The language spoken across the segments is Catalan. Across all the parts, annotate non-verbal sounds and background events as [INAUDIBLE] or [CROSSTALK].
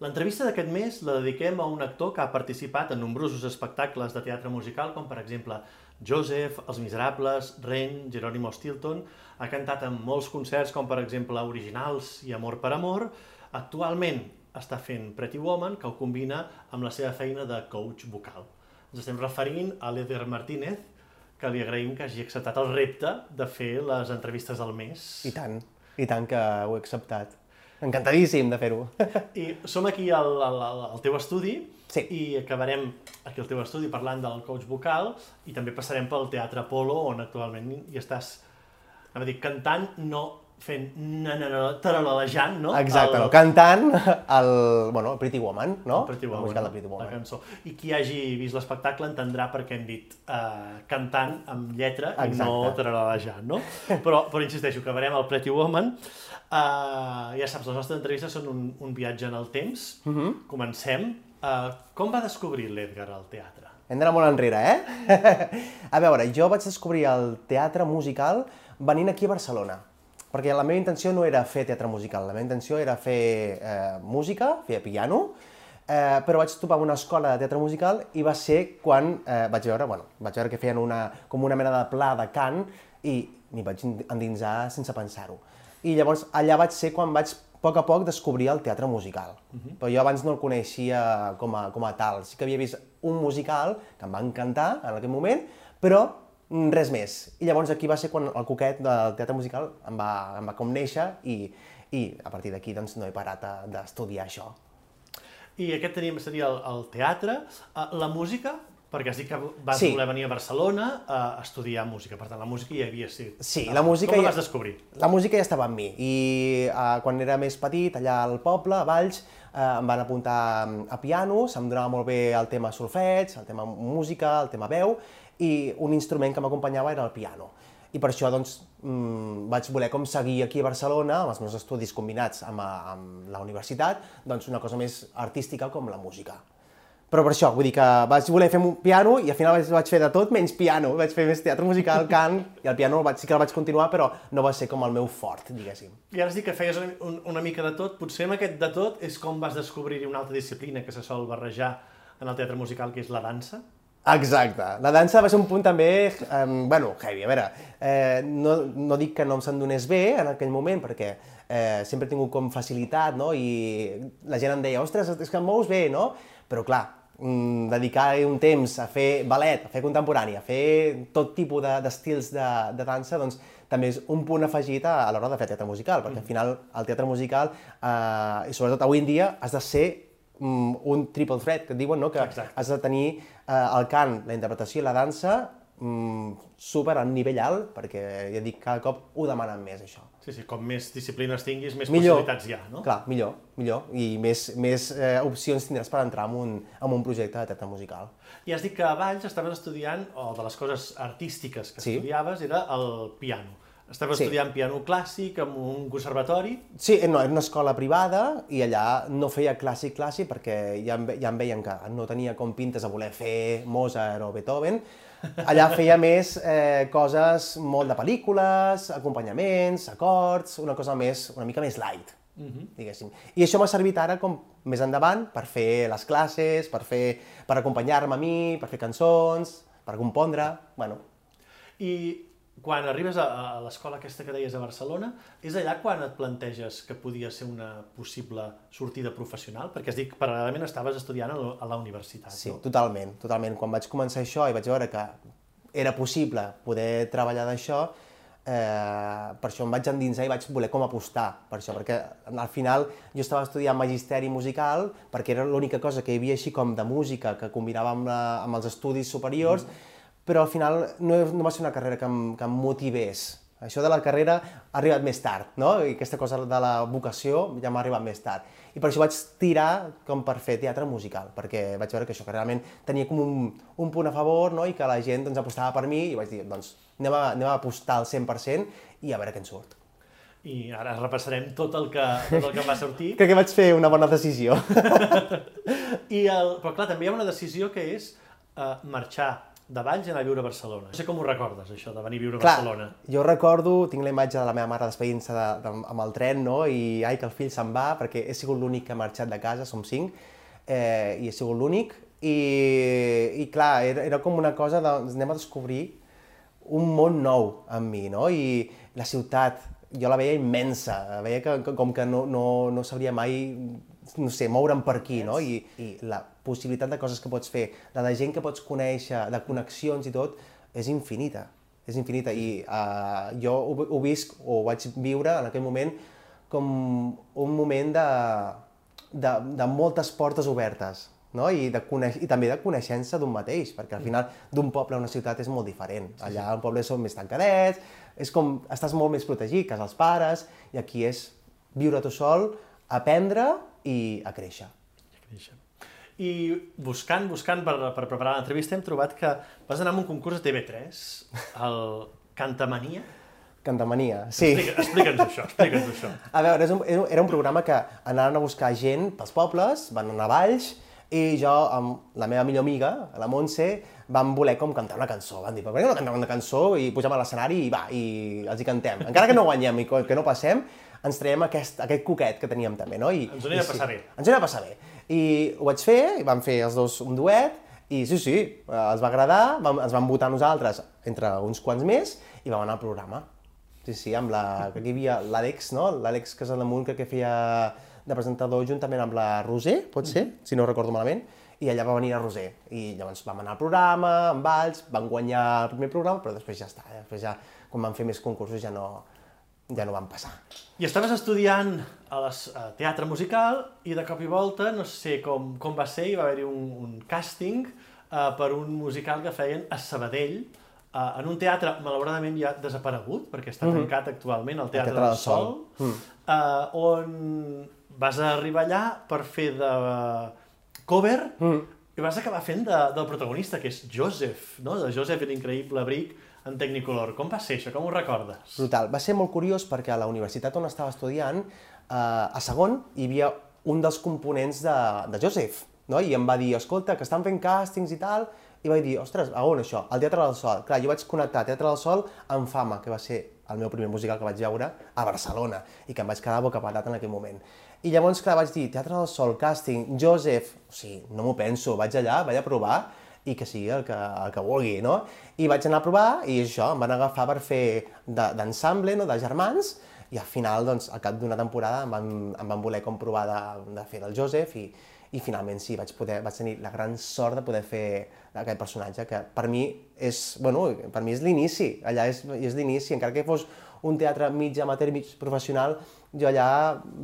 L'entrevista d'aquest mes la dediquem a un actor que ha participat en nombrosos espectacles de teatre musical, com per exemple Joseph, Els Miserables, Ren, Jerónimo Stilton, ha cantat en molts concerts, com per exemple Originals i Amor per Amor. Actualment està fent Pretty Woman, que ho combina amb la seva feina de coach vocal. Ens estem referint a l'Eder Martínez, que li agraïm que hagi acceptat el repte de fer les entrevistes del mes. I tant, i tant que ho he acceptat. Encantadíssim de fer-ho. [LAUGHS] I som aquí al, al, al teu estudi Sí. i acabarem aquí al teu estudi parlant del coach vocal i també passarem pel Teatre Apolo on actualment hi estàs, anava a dir, cantant, no fent taralejant, no? Exacte, El- no? cantant el, bueno, el Pretty Woman, no? Pretty La Woman, no? de Pretty la Woman. cançó. I qui hagi vist l'espectacle entendrà per què hem dit uh, cantant amb lletra i no Exacte. taralejant, no? [LAUGHS] Però, però insisteixo, acabarem el Pretty Woman. Uh, ja saps, les nostres entrevistes són un, un viatge en el temps. Uh Mhm. -huh. Comencem. Uh, com va descobrir l'Edgar al teatre? Hem d'anar molt enrere, eh? [LAUGHS] a veure, jo vaig descobrir el teatre musical venint aquí a Barcelona. Perquè la meva intenció no era fer teatre musical, la meva intenció era fer eh, música, fer piano, eh, però vaig trobar una escola de teatre musical i va ser quan eh, vaig veure, bueno, vaig veure que feien una, com una mena de pla de cant i m'hi vaig endinsar sense pensar-ho. I llavors allà vaig ser quan vaig a poc a poc descobrir el teatre musical. Però jo abans no el coneixia com a, com a tal. Sí que havia vist un musical que em va encantar en aquell moment, però res més. I llavors aquí va ser quan el coquet del teatre musical em va, em va com néixer i, i a partir d'aquí doncs, no he parat d'estudiar això. I aquest teníem, seria el, el teatre. Uh, la música, perquè has dit que vas Sí. voler venir a Barcelona a estudiar música. Per tant, la música ja havia sigut. Sí, la música Com la ja- vas descobrir? La música ja estava en mi i uh, quan era més petit, allà al poble, a Valls, uh, em van apuntar mm, a piano, se'm donava molt bé el tema solfeig, el tema música, el tema veu, i un instrument que m'acompanyava era el piano. I per això doncs, mm, vaig voler com seguir aquí a Barcelona, amb els meus estudis combinats amb, amb la universitat, doncs una cosa més artística com la música. Però per això, vull dir que vaig voler fer un piano i al final vaig, vaig fer de tot menys piano. Vaig fer més teatre musical, [LAUGHS] cant, i el piano el vaig, sí que el vaig continuar, però no va ser com el meu fort, diguéssim. I ara dit que feies una, un- una mica de tot. Potser amb aquest de tot és com vas descobrir una altra disciplina que se sol barrejar en el teatre musical, que és la dansa. Exacte. La dansa va ser un punt també, um, bueno, heavy. A veure, eh, no, no dic que no em se'n donés bé en aquell moment, perquè eh, sempre he tingut com facilitat, no? I la gent em deia, ostres, és que em mous bé, no? Però clar, mm, dedicar un temps a fer ballet, a fer contemporani, a fer tot tipus de- d'estils de, de dansa, doncs també és un punt afegit a, a l'hora de fer teatre musical, perquè al final el teatre musical, eh, i sobretot avui en dia, has de ser mm, un triple threat, que et diuen, no? que Exacte. has de tenir eh, el cant, la interpretació i la dansa mm, super a un nivell alt, perquè ja dic, cada cop ho demanen més, això. Sí, sí, com més disciplines tinguis, més Millor. possibilitats hi ha, no? Clar, millor, millor, i més, més eh, opcions tindràs per entrar en un, en un projecte de teatre musical. I has dit que a Valls estaves estudiant, o de les coses artístiques que Sí. estudiaves, era el piano. Estaves Sí. estudiant piano clàssic en un conservatori. Sí, no, era una escola privada i allà no feia clàssic clàssic perquè ja em, ja em veien que no tenia com pintes a voler fer Mozart o Beethoven. Allà feia més eh, coses molt de pel·lícules, acompanyaments, acords, una cosa més, una mica més light, diguéssim. I això m'ha servit ara com més endavant per fer les classes, per, fer, per acompanyar-me a mi, per fer cançons, per compondre, bueno, I quan arribes a, a l'escola aquesta que deies a Barcelona, és allà quan et planteges que podia ser una possible sortida professional? Perquè has dit que paral·lelament estaves estudiant a la, universitat, Sí, no? totalment, totalment. Quan vaig començar això i vaig veure que era possible poder treballar d'això, eh, per això em vaig endinsar i vaig voler com apostar per això, perquè al final jo estava estudiant magisteri musical perquè era l'única cosa que hi havia així com de música que combinava amb, la, amb els estudis superiors, però al final no, no va ser una carrera que em, que em motivés. Això de la carrera ha arribat més tard, no? I aquesta cosa de la vocació ja m'ha arribat més tard. I per això vaig tirar com per fer teatre musical, perquè vaig veure que això que realment tenia com un, un punt a favor, no? I que la gent doncs, apostava per mi i vaig dir, doncs, anem a, anem a apostar al 100% i a veure què en surt. I ara repassarem tot el que, tot el que va sortir. [LAUGHS] Crec que vaig fer una bona decisió. [LAUGHS] I el, però clar, també hi ha una decisió que és uh, marxar de Valls i anar a viure a Barcelona. No sé com ho recordes, això, de venir a viure a Clar, Barcelona. jo recordo, tinc la imatge de la meva mare despedint-se de, de, amb el tren, no? I ai, que el fill se'n va, perquè he sigut l'únic que ha marxat de casa, som cinc, eh, i he sigut l'únic. I, I clar, era, era com una cosa de, anem a descobrir un món nou amb mi, no? I la ciutat, jo la veia immensa, veia que, que com que no, no, no sabria mai no sé, moure'm per aquí, no? I, I la possibilitat de coses que pots fer, la de gent que pots conèixer, de connexions i tot, és infinita. És infinita. I uh, jo ho, ho visc, o ho vaig viure en aquell moment, com un moment de, de, de moltes portes obertes, no? I, de coneix, i també de coneixença d'un mateix, perquè al final d'un poble a una ciutat és molt diferent. Allà al poble són més tancadets, és com, estàs molt més protegit, casa els pares, i aquí és viure tu sol, aprendre i a créixer. I buscant, buscant per, per preparar l'entrevista hem trobat que vas anar a un concurs a TV3, el Cantamania. Cantamania, sí. Explica- Explica'ns això, explica'ns això. [LAUGHS] A veure, és un, era un programa que anaven a buscar gent pels pobles, van anar a Valls, i jo, amb la meva millor amiga, la Montse, vam voler com cantar una cançó. Van dir, per què no cantem una cançó i pugem a l'escenari i va, i els hi cantem. Encara que no guanyem i que no passem, ens traiem aquest, aquest coquet que teníem també, no? I, Ens ho anirà a passar bé. Ens ho anirà a passar bé. I ho vaig fer, i vam fer els dos un duet, i sí, sí, eh, els va agradar, vam, ens van votar nosaltres entre uns quants més, i vam anar al programa. Sí, sí, amb la... que Aquí hi havia l'Àlex, no? L'Àlex Casalamunt, que, que feia de presentador juntament amb la Roser, pot ser, si no recordo malament, i allà va venir la Roser. I llavors vam anar al programa, amb Valls, van guanyar el primer programa, però després ja està, eh? després ja, quan van fer més concursos ja no, ja no van passar. I estaves estudiant a, les, a teatre musical i de cop i volta, no sé com, com va ser, hi va haver-hi un, un càsting uh, per un musical que feien a Sabadell, uh, en un teatre malauradament ja desaparegut, perquè està tancat actualment, el Teatre, Teatre del Sol, Sol. uh, on vas arribar allà per fer de cover i vas acabar fent de, del protagonista, que és Joseph, no? de Joseph l'increïble Brick en Technicolor. Com va ser això? Com ho recordes? Brutal. Va ser molt curiós perquè a la universitat on estava estudiant, eh, a segon, hi havia un dels components de, de Joseph, no? i em va dir, escolta, que estan fent càstings i tal, i vaig dir, ostres, a on això? Al Teatre del Sol. Clar, jo vaig connectar Teatre del Sol amb Fama, que va ser el meu primer musical que vaig veure a Barcelona, i que em vaig quedar bocapatat en aquell moment. I llavors, clar, vaig dir, Teatre del Sol, càsting, Joseph, o sigui, no m'ho penso, vaig allà, vaig a provar, i que sigui el que, el que vulgui, no? I vaig anar a provar i això, em van agafar per fer de- d'ensemble, no?, de germans, i al final, doncs, al cap d'una temporada em van, em van voler comprovar de, de fer del Joseph i, i finalment sí, vaig, poder, vaig tenir la gran sort de poder fer aquest personatge, que per mi és, bueno, per mi és l'inici, allà és, és l'inici, encara que fos un teatre mig amateur, mig professional, jo allà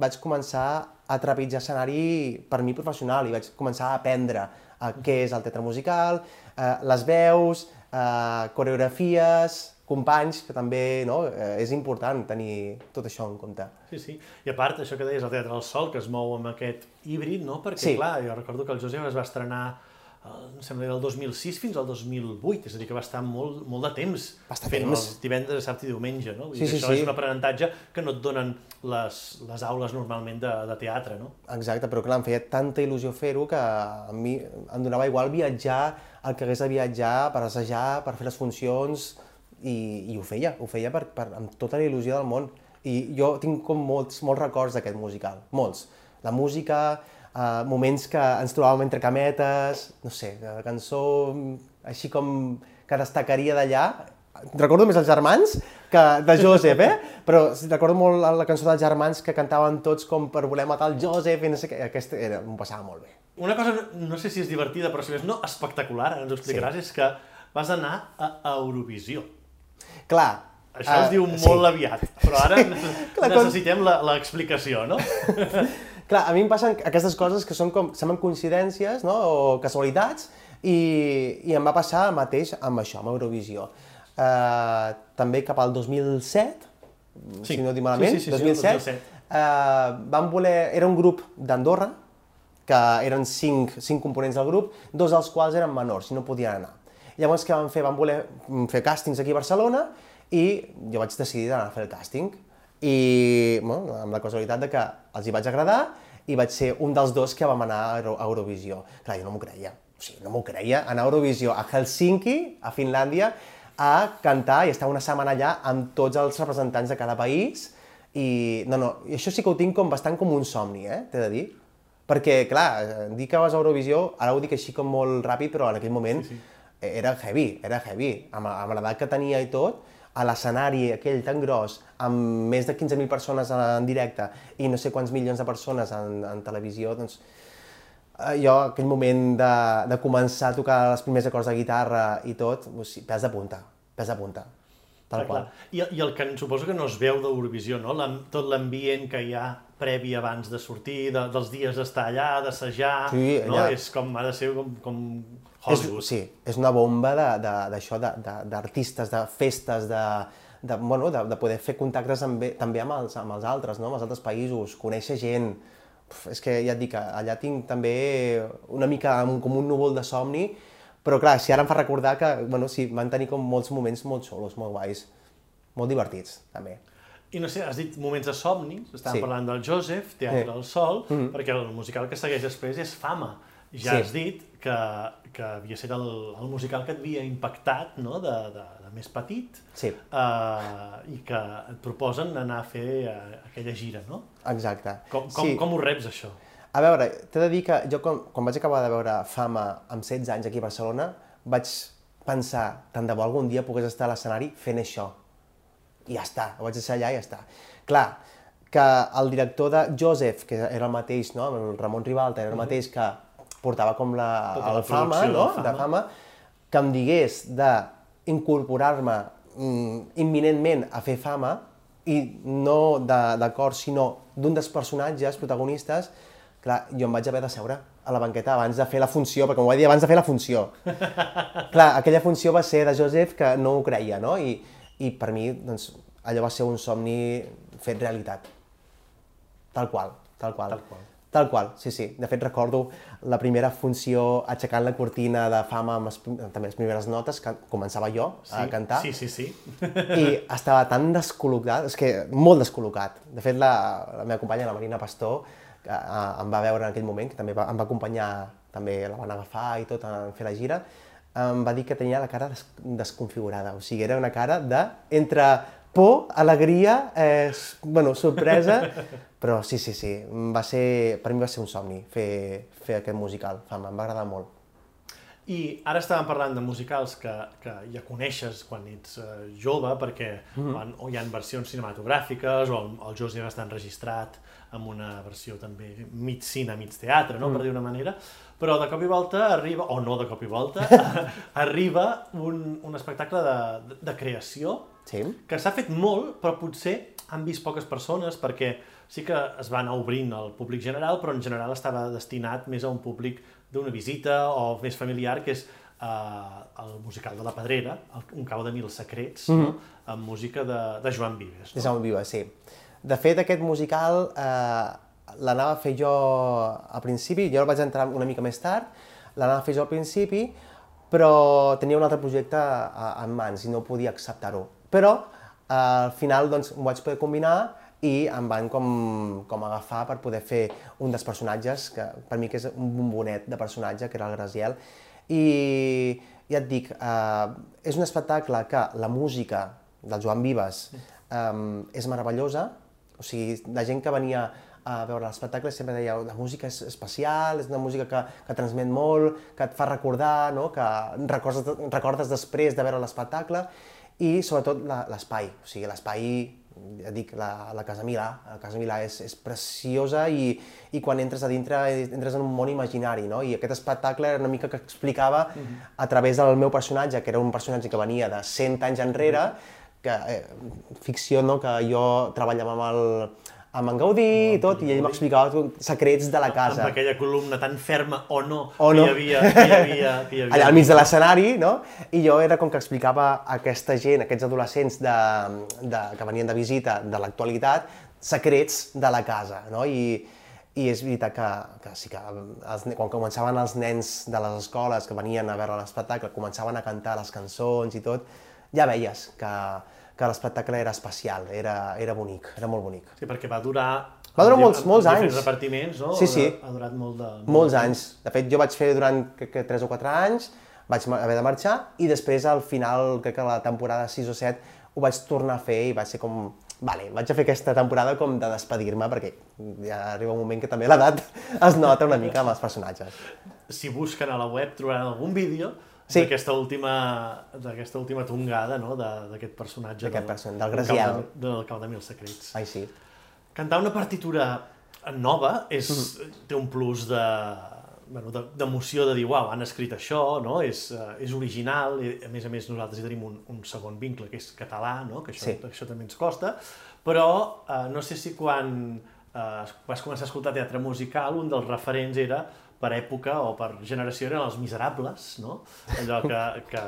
vaig començar a trepitjar escenari per mi professional i vaig començar a aprendre eh, què és el teatre musical, eh, les veus, eh, coreografies, companys, que també no, eh, és important tenir tot això en compte. Sí, sí. I a part, això que deies, el Teatre del Sol, que es mou amb aquest híbrid, no? Perquè, Sí. clar, jo recordo que el Josep es va estrenar eh, em sembla que del 2006 fins al 2008, és a dir, que va estar molt, molt de temps Va estar fent temps. els divendres, dissabte i diumenge, no? Vull Sí, dir sí, això sí. és un aprenentatge que no et donen les, les aules normalment de, de teatre, no? Exacte, però clar, em feia tanta il·lusió fer-ho que a mi em donava igual viatjar el que hagués de viatjar per assajar, per fer les funcions, i, i ho feia, ho feia per, per, amb tota la il·lusió del món. I jo tinc com molts, molts records d'aquest musical, molts. La música, eh, moments que ens trobàvem entre cametes, no sé, la cançó així com que destacaria d'allà, recordo més els germans que de Josep, eh? Però recordo molt la, la cançó dels germans que cantaven tots com per voler matar el Josep i no sé què, aquesta era, m'ho passava molt bé. Una cosa, no, sé si és divertida, però si més no, espectacular, ens ho explicaràs, és que vas anar a Eurovisió. Clar, Això es diu sí. molt aviat, però ara [LAUGHS] [LAUGHS] Clar, com- necessitem la- l'explicació, no? [LAUGHS] Clar, a mi em passen aquestes coses que són com, semblen coincidències, no?, o casualitats, i, i em va passar el mateix amb això, amb Eurovisió. Uh, també cap al 2007, Sí. si no dic malament, Sí, sí, sí, sí, el 2007, 2007. Uh, vam voler... Era un grup d'Andorra, que eren cinc, cinc components del grup, dos dels quals eren menors i no podien anar. Llavors, què van fer? Van voler fer càstings aquí a Barcelona i jo vaig decidir d'anar a fer el càsting. I bueno, amb la casualitat de que els hi vaig agradar i vaig ser un dels dos que vam anar a Euro- a Eurovisió. Clar, jo no m'ho creia. o sigui, no m'ho creia, anar a Eurovisió a Helsinki, a Finlàndia, a cantar i estar una setmana allà amb tots els representants de cada país. I, no, no, això sí que ho tinc com bastant com un somni, eh, t'he de dir. Perquè, clar, dir que vas a Eurovisió, ara ho dic així com molt ràpid, però en aquell moment sí, sí. Era heavy, era heavy. Amb, amb l'edat que tenia i tot, a l'escenari aquell tan gros, amb més de 15.000 persones en directe i no sé quants milions de persones en, en televisió, doncs Eh, jo, aquell moment de, de començar a tocar els primers acords de guitarra i tot, o sigui, pes de punta, pes de punta, tal ah, qual. I, I el que suposo que no es veu d'Eurovisió, no? tot l'ambient que hi ha previ abans de sortir, de, dels dies d'estar allà, d'assajar, sí, no? Allà. És com, ha de ser com, com Hollywood. És, sí, és una bomba d'això, d'artistes, de, de, de festes, de, de, bueno, de, de poder fer contactes amb, també amb els, amb els altres, no? amb els altres països, conèixer gent, és que ja et dic, allà tinc també una mica com un núvol de somni, però clar, si ara em fa recordar que, bueno, sí, van tenir com molts moments molt solos, molt guais, molt divertits, també. I no sé, has dit moments de somni, estàvem sí. parlant del Joseph, Teatre sí. del Sol, mm -hmm. perquè el musical que segueix després és Fama. Ja sí. has dit que, que havia estat el, el musical que et havia impactat no? de, de, de més petit sí. uh, i que et proposen anar a fer uh, aquella gira, no? Exacte. Com, com, sí. com ho reps, això? A veure, t'he de dir que jo quan, quan vaig acabar de veure Fama amb 16 anys aquí a Barcelona, vaig pensar, tant de bo algun dia pogués estar a l'escenari fent això. I ja està, ho vaig deixar allà i ja està. Clar, que el director de Joseph, que era el mateix, no? el Ramon Ribalta, era el mateix que portava com la, tota la, la fama, no? de fama, que em digués d'incorporar-me mm, imminentment a fer fama, i no de, de cor, sinó d'un dels personatges protagonistes, clar, jo em vaig haver de seure a la banqueta abans de fer la funció, perquè m'ho va dir abans de fer la funció. [LAUGHS] clar, aquella funció va ser de Joseph que no ho creia, no? I, i per mi, doncs, allò va ser un somni fet realitat. Tal qual, tal qual. Tal qual. Tal qual, sí, sí. De fet, recordo la primera funció aixecant la cortina de fama amb les, també les primeres notes, que començava jo sí, a cantar. Sí, sí, sí. I estava tan descol·locat, és que molt descol·locat. De fet, la, la meva companya, la Marina Pastor, que uh, em va veure en aquell moment, que també va, em va acompanyar, també la van agafar i tot a fer la gira, em va dir que tenia la cara des, desconfigurada. O sigui, era una cara de entre por, alegria, eh, bueno, sorpresa, [LAUGHS] però sí, sí, sí, va ser, per mi va ser un somni fer, fer aquest musical, em va agradar molt. I ara estàvem parlant de musicals que, que ja coneixes quan ets uh, jove, perquè mm -hmm. o hi ha versions cinematogràfiques, o el, el José està enregistrat amb una versió també mig cine, mig teatre, no? Mm. per dir una manera, però de cop i volta arriba, o no de cop i volta, [LAUGHS] arriba un, un espectacle de, de, de creació sí. que s'ha fet molt, però potser han vist poques persones perquè sí que es va anar obrint al públic general, però en general estava destinat més a un públic d'una visita o més familiar, que és eh, el musical de la Pedrera, Un cau de mil secrets, mm -hmm. no? Mhm. amb música de, de Joan Vives. No? De Joan Vives, sí. De fet, aquest musical eh, l'anava a fer jo al principi, jo el vaig entrar una mica més tard, l'anava a fer jo al principi, però tenia un altre projecte en mans i no podia acceptar-ho. Però eh, al final doncs, ho vaig poder combinar i em van com, com agafar per poder fer un dels personatges, que per mi que és un bombonet de personatge, que era el Graciel. I ja et dic, eh, és un espectacle que la música del Joan Vives eh, és meravellosa, o sigui, la gent que venia a veure l'espectacle sempre deia la música és especial, és una música que, que transmet molt, que et fa recordar, no? que recordes, recordes després de veure l'espectacle, i sobretot l'espai, o sigui, l'espai, ja dic, la, la Casa Milà, la Casa Milà és, és preciosa i, i quan entres a dintre entres en un món imaginari, no? I aquest espectacle era una mica que explicava uh -huh. a través del meu personatge, que era un personatge que venia de 100 anys enrere, -huh. que, eh, ficció, no?, que jo treballava amb el, amb en Gaudí i tot, i ell m'explicava secrets de la casa. Amb aquella columna tan ferma o no, o no. Que, hi havia, que, hi havia, que hi [LAUGHS] havia. Allà al mig de l'escenari, no? I jo era com que explicava a aquesta gent, a aquests adolescents de, de, que venien de visita de l'actualitat, secrets de la casa, no? I, i és veritat que, que sí que els, quan començaven els nens de les escoles que venien a veure l'espectacle, començaven a cantar les cançons i tot, ja veies que, que l'espectacle era especial, era, era bonic, era molt bonic. Sí, perquè va durar Va durar molts, molts anys. repartiments, no? Sí, sí. Ha durat molt de... Molts anys. De fet, jo vaig fer durant crec que 3 o 4 anys, vaig haver de marxar i després al final, crec que la temporada 6 o 7, ho vaig tornar a fer i va ser com... Vale, vaig a fer aquesta temporada com de despedir-me perquè ja arriba un moment que també l'edat [LAUGHS] es nota una mica amb els personatges. Si busquen a la web trobaran algun vídeo Sí. d'aquesta última, d'aquesta última tongada, no?, de- d'aquest personatge. D'aquest del- person- del del Graciel. Cau de- Del Cau de Mil Secrets. Ai, sí. Cantar una partitura nova és, Mhm. té un plus de bueno, de- d'emoció de, dir, uau, han escrit això, no? és, uh, és original, i a més a més nosaltres hi tenim un, un segon vincle, que és català, no? que això, Sí. això també ens costa, però uh, no sé si quan uh, vas començar a escoltar teatre musical, un dels referents era per època o per generació eren els miserables, no? Allò que, que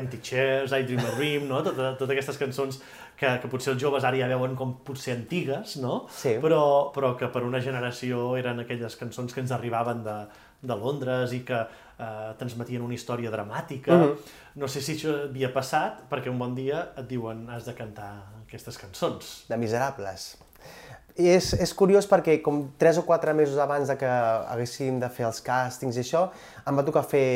Empty Chairs, I Dream a Dream, no? Tota, totes aquestes cançons que, que potser els joves ara ja veuen com potser antigues, no? Sí. Però, però que per una generació eren aquelles cançons que ens arribaven de, de Londres i que eh, transmetien una història dramàtica. Mhm. No sé si això havia passat, perquè un bon dia et diuen has de cantar aquestes cançons. de Miserables. I és, és curiós perquè com 3 o 4 mesos abans de que haguéssim de fer els càstings i això, em va tocar fer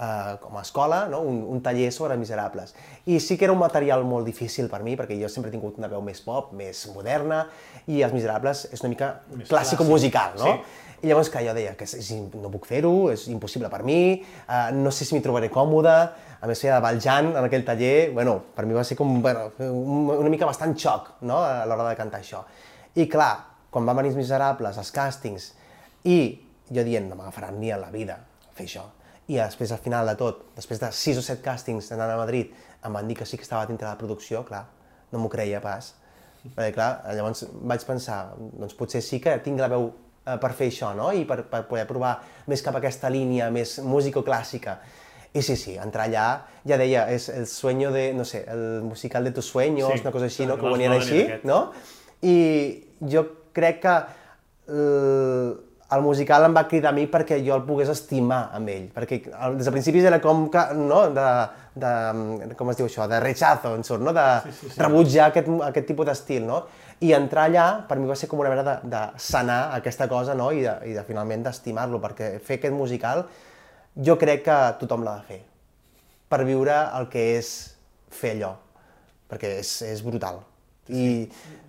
eh, com a escola no? un, un taller sobre Miserables. I sí que era un material molt difícil per mi, perquè jo sempre he tingut una veu més pop, més moderna, i Els Miserables és una mica clàssico-musical, no? Sí. I llavors que jo deia que és, és, no puc fer-ho, és impossible per mi, eh, no sé si m'hi trobaré còmode, a més feia de Valjean en aquell taller, bueno, per mi va ser com bueno, un, una mica bastant xoc no? a l'hora de cantar això. I clar, quan van venir els Miserables, els càstings, i jo dient, no m'agafaran ni a la vida fer això. I després, al final de tot, després de 6 o 7 càstings anant a Madrid, em van dir que sí que estava dintre de la producció, clar, no m'ho creia pas. Perquè, clar, llavors vaig pensar, doncs potser sí que tinc la veu eh, per fer això, no? I per, per poder provar més cap a aquesta línia, més músico-clàssica. I sí, sí, entrar allà, ja deia, és el sueño de, no sé, el musical de tus sueños, Sí, una cosa així, no? Que ho venien així, no? I jo crec que el, el musical em va cridar a mi perquè jo el pogués estimar amb ell, perquè el- des de principis era com que, no, de, de, com es diu això, de rechazo, en surt, no? De Sí, sí, sí. rebutjar aquest, aquest tipus d'estil, no? I entrar allà, per mi va ser com una manera de, de sanar aquesta cosa, no? I de, i de finalment d'estimar-lo, perquè fer aquest musical jo crec que tothom l'ha de fer, per viure el que és fer allò, perquè és, és brutal. I,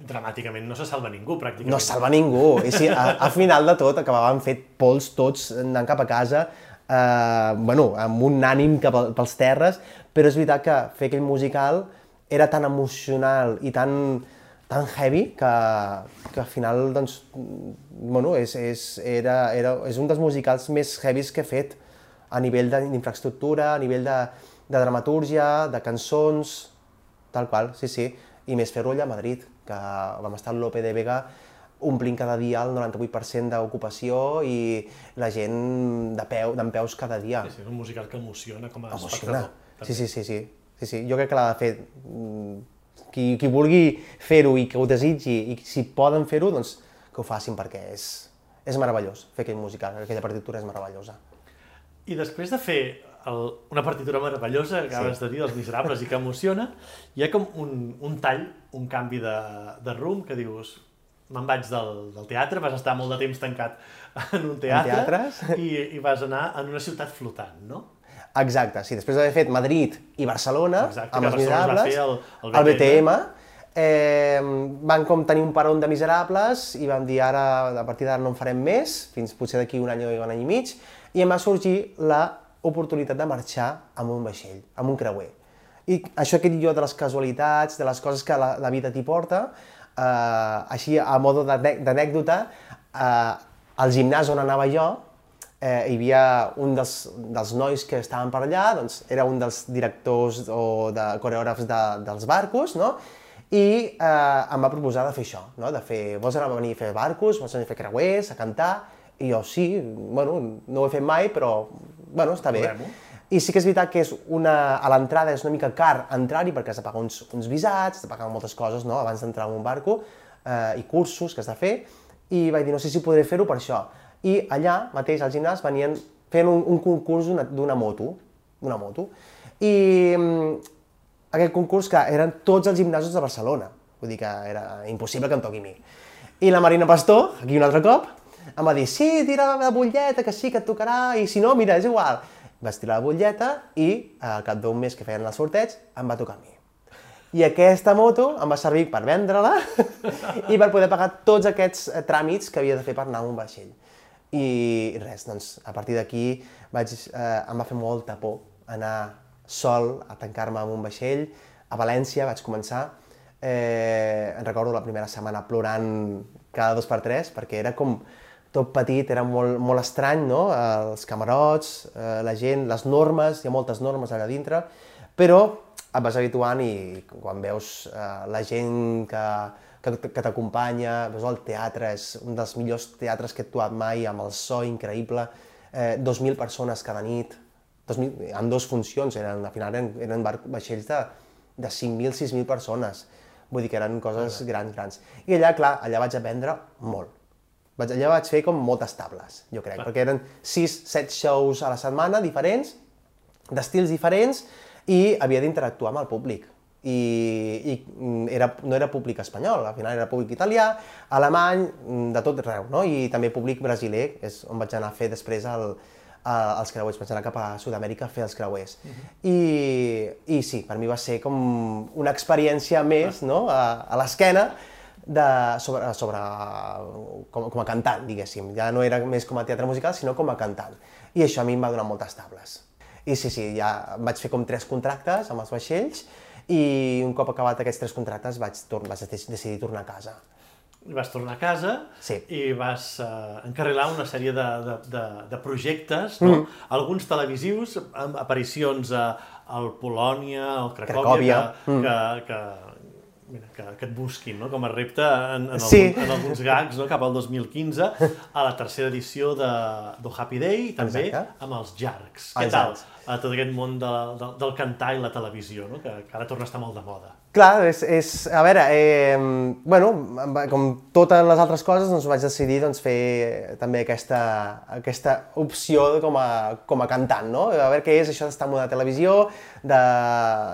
Dramàticament no se salva ningú, pràcticament. no salva ningú. I sí, a, a final de tot acabàvem fet pols tots anant cap a casa, eh, bueno, amb un ànim cap al, pels terres, però és veritat que fer aquell musical era tan emocional i tan, tan heavy que, que al final, doncs, bueno, és, és, era, era, és un dels musicals més heavies que he fet a nivell d'infraestructura, a nivell de, de dramatúrgia, de cançons, tal qual, sí, sí. I més fer-ho allà a Madrid, que vam estar al Lope de Vega omplint cada dia el 98% d'ocupació i la gent de peu, d'en peus cada dia. Sí, sí, és un musical que emociona com a Emociona. espectador. Sí, sí, sí, sí, sí, sí. Jo crec que l'ha de fer mm, qui, qui vulgui fer-ho i que ho desitgi i si poden fer-ho, doncs que ho facin perquè és, és meravellós fer aquell musical, aquella partitura és meravellosa. I després de fer el, una partitura meravellosa, que acabes de dir, Els Miserables, i que emociona, hi ha com un, un tall, un canvi de, de rumb, que dius, me'n vaig del, del teatre, vas estar molt de temps tancat en un teatre, teatres? i, i vas anar en una ciutat flotant, no? Exacte, sí, després d'haver fet Madrid i Barcelona, Exacte, amb els Miserables, el- el el BTM, BTM, eh, van com tenir un peron de Miserables i vam dir ara, a partir d'ara no en farem més, fins potser d'aquí un any o un any i mig, i em va sorgir la oportunitat de marxar amb un vaixell, amb un creuer. I això que dic jo de les casualitats, de les coses que la, la vida t'hi porta, eh, així a modo d'anècdota, eh, al gimnàs on anava jo, eh, hi havia un dels, dels nois que estaven per allà, doncs era un dels directors o de coreògrafs de, dels barcos, no? I eh, em va proposar de fer això, no? de fer, vols anar a venir a fer barcos, vols venir a fer creuers, a cantar, i jo sí, bueno, no ho he fet mai, però bueno, està bé. I sí que és veritat que és una, a l'entrada és una mica car entrar-hi perquè has de pagar uns, uns visats, has de pagar moltes coses no? abans d'entrar en un barco, eh, i cursos que has de fer, i vaig dir, no sé si podré fer-ho per això. I allà mateix al gimnàs venien fent un, un concurs d'una- d'una moto, d'una moto, i mm, aquest concurs que eren tots els gimnasos de Barcelona, vull dir que era impossible que em toqui a mi. I la Marina Pastor, aquí un altre cop, em va dir, sí, tira la butlleta, que sí, que et tocarà, i si no, mira, és igual. Vaig tirar la butlleta i al cap d'un mes que feien el sorteig em va tocar a mi. I aquesta moto em va servir per vendre-la [LAUGHS] i per poder pagar tots aquests eh, tràmits que havia de fer per anar a un vaixell. I res, doncs, a partir d'aquí vaig, eh, em va fer molta por anar sol a tancar-me en un vaixell. A València vaig començar, eh, recordo la primera setmana plorant cada dos per tres, perquè era com tot petit, era molt, molt estrany, no? Els camarots, eh, la gent, les normes, hi ha moltes normes allà dintre, però et vas habituant i quan veus eh, la gent que, que, que t'acompanya, veus el teatre, és un dels millors teatres que he actuat mai, amb el so increïble, eh, 2.000 persones cada nit, 2.000, en dues funcions, eren, al final eren, eren vaixells de, de 5.000, 6.000 persones, vull dir que eren coses grans, grans. I allà, clar, allà vaig aprendre molt. Vaig, allà vaig fer com moltes tables, jo crec, clar. perquè eren 6-7 shows a la setmana diferents, d'estils diferents, i havia d'interactuar amb el públic. I, i mm, era, no era públic espanyol, al final era públic italià, alemany, mm, de tot arreu, no? i també públic brasiler, és on vaig anar a fer després el, a, els creuers, vaig anar cap a Sud-amèrica a fer els creuers. Uh -huh. I, I sí, per mi va ser com una experiència més no? a, a l'esquena de, sobre, sobre com, com a cantant, diguéssim. Ja no era més com a teatre musical, sinó com a cantant. I això a mi em va donar moltes tables. I sí, sí, ja vaig fer com tres contractes amb els vaixells i un cop acabat aquests tres contractes vaig, vaig decidir tornar a casa. I vas tornar a casa sí. i vas uh, encarrilar una sèrie de, de, de, de projectes, no? Mm. alguns televisius, amb aparicions a, al Polònia, al Cracòvia, Cracòvia. Que, mm. que, que, mira, que, que et busquin no? com a repte en, en, sí. algun, en alguns gags no? cap al 2015, a la tercera edició de, de Happy Day i també Exacte. amb els Jarcs. Què Exacte. tal? a tot aquest món de, de, del cantar i la televisió, no? que, que ara torna a estar molt de moda. Clar, és, és a veure, eh, bueno, com totes les altres coses, doncs vaig decidir doncs, fer també aquesta, aquesta opció com a, com a cantant, no? A veure què és això d'estar en una televisió, de,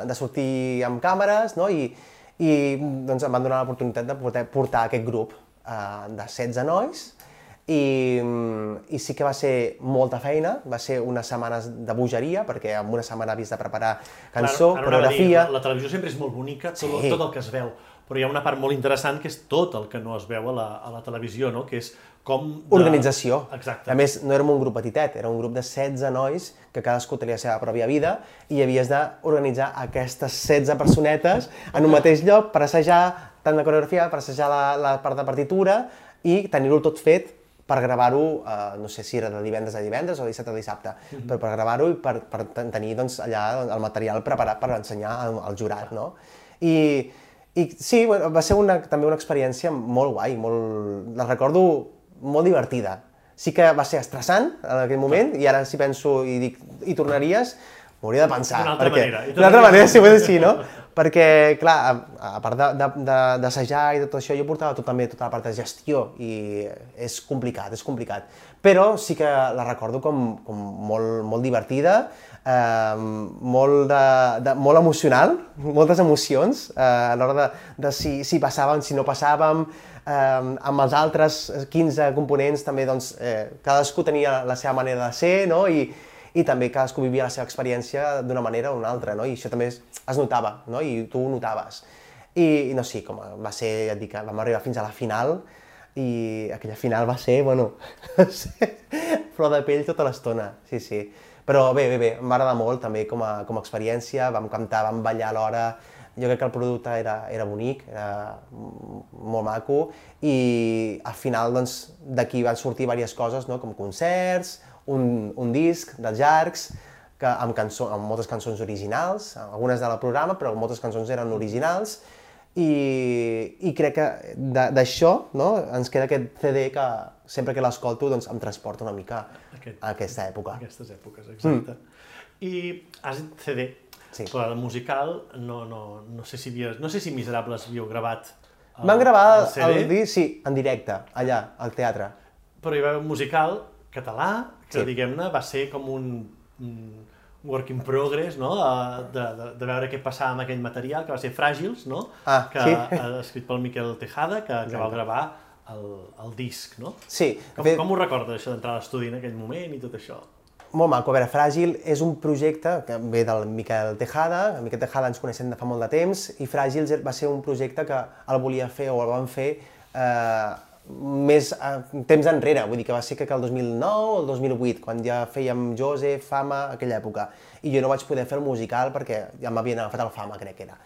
de sortir amb càmeres, no? I, i doncs em van donar l'oportunitat de poder portar aquest grup eh, de 16 nois, i, i sí que va ser molta feina, va ser unes setmanes de bogeria, perquè en una setmana havies de preparar cançó, Clar, coreografia... Dir, la, la televisió sempre és molt bonica, tot, sí. tot el que es veu, però hi ha una part molt interessant que és tot el que no es veu a la, a la televisió, no? que és com... De... Organització. Exacte. A més, no érem un grup petitet, era un grup de 16 nois que cadascú tenia la seva pròpia vida i havies d'organitzar aquestes 16 personetes en un mateix lloc per assajar tant la coreografia, per assajar la, la part de partitura i tenir-ho tot fet per gravar-ho, eh, no sé si era de divendres a divendres o de dissabte a dissabte, mm -hmm. però per gravar-ho i per, per tenir doncs, allà el material preparat per ensenyar al, al jurat, no? I, i sí, bueno, va ser una, també una experiència molt guai, molt, la recordo molt divertida. Sí que va ser estressant en aquell moment, i ara si penso i dic, i tornaries, m'hauria de pensar. D'una altra perquè, manera. D'una altra manera, si ho és així, no? perquè, clar, a, a part d'assajar i de tot això, jo portava tot, també tota la part de gestió i és complicat, és complicat. Però sí que la recordo com, com molt, molt divertida, eh, molt, de, de, molt emocional, [LAUGHS] moltes emocions eh, a l'hora de, de si, si passàvem, si no passàvem, amb els altres 15 components també, doncs, eh, cadascú tenia la seva manera de ser, no? I, i també cadascú vivia la seva experiència d'una manera o una altra, no? I això també es, es notava, no? I tu ho notaves. I, i no sé, com va ser, ja et dic, vam arribar fins a la final i aquella final va ser, bueno, [LAUGHS] flor de pell tota l'estona, sí, sí. Però bé, bé, bé, em va agradar molt també com a, com a experiència, vam cantar, vam ballar alhora, jo crec que el producte era, era bonic, era molt maco, i al final doncs, d'aquí van sortir diverses coses, no? com concerts, un, un disc dels llargs, que amb, cançó, amb moltes cançons originals, algunes de la programa, però moltes cançons eren originals, i, i crec que d'això no, ens queda aquest CD que sempre que l'escolto doncs, em transporta una mica aquest, a aquesta època. Aquestes èpoques, exacte. Mm. I has dit CD, sí. però el musical, no, no, no, sé si havies, no sé si Miserables havíeu gravat el, Van gravar el, CD. el disc, sí, en directe, allà, al teatre. Però hi va haver un musical català, que sí. diguem-ne va ser com un, un work in progress, no? De, de, de veure què passava amb aquell material, que va ser Fràgils, no? Ah, que, sí. escrit pel Miquel Tejada, que, que va gravar el, el disc, no? Sí, Com, fet, com ho recordes, això d'entrar a l'estudi en aquell moment i tot això? molt maco. A veure, Fràgil és un projecte que ve del Miquel Tejada, el Miquel Tejada ens coneixem de fa molt de temps, i Fràgil va ser un projecte que el volia fer o el van fer eh, més eh, temps enrere, vull dir que va ser que el 2009 o el 2008, quan ja fèiem Joseph, Fama, aquella època. I jo no vaig poder fer el musical perquè ja m'havien agafat el Fama, crec que era.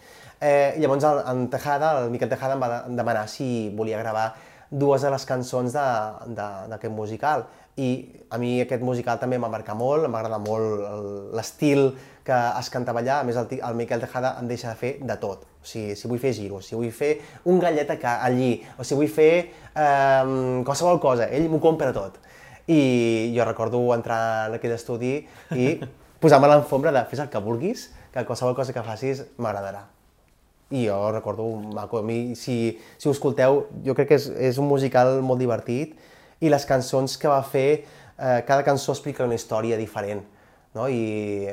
Eh, llavors el, en Tejada, el Miquel Tejada em va de- demanar si volia gravar dues de les cançons d'aquest musical. I a mi aquest musical també m'ha marcat molt, m'agrada molt l'estil que es cantava allà, a més el, el Miquel Tejada em deixa de fer de tot. O sigui, si vull fer giros, si vull fer un gallet allí, o si vull fer eh, qualsevol cosa, ell m'ho compra tot. I jo recordo entrar en aquell estudi i [LAUGHS] posar-me l'enfombra de fes el que vulguis, que qualsevol cosa que facis m'agradarà. I jo recordo maco. A mi, si, si ho escolteu, jo crec que és, és un musical molt divertit i les cançons que va fer, eh, cada cançó explica una història diferent, no? I,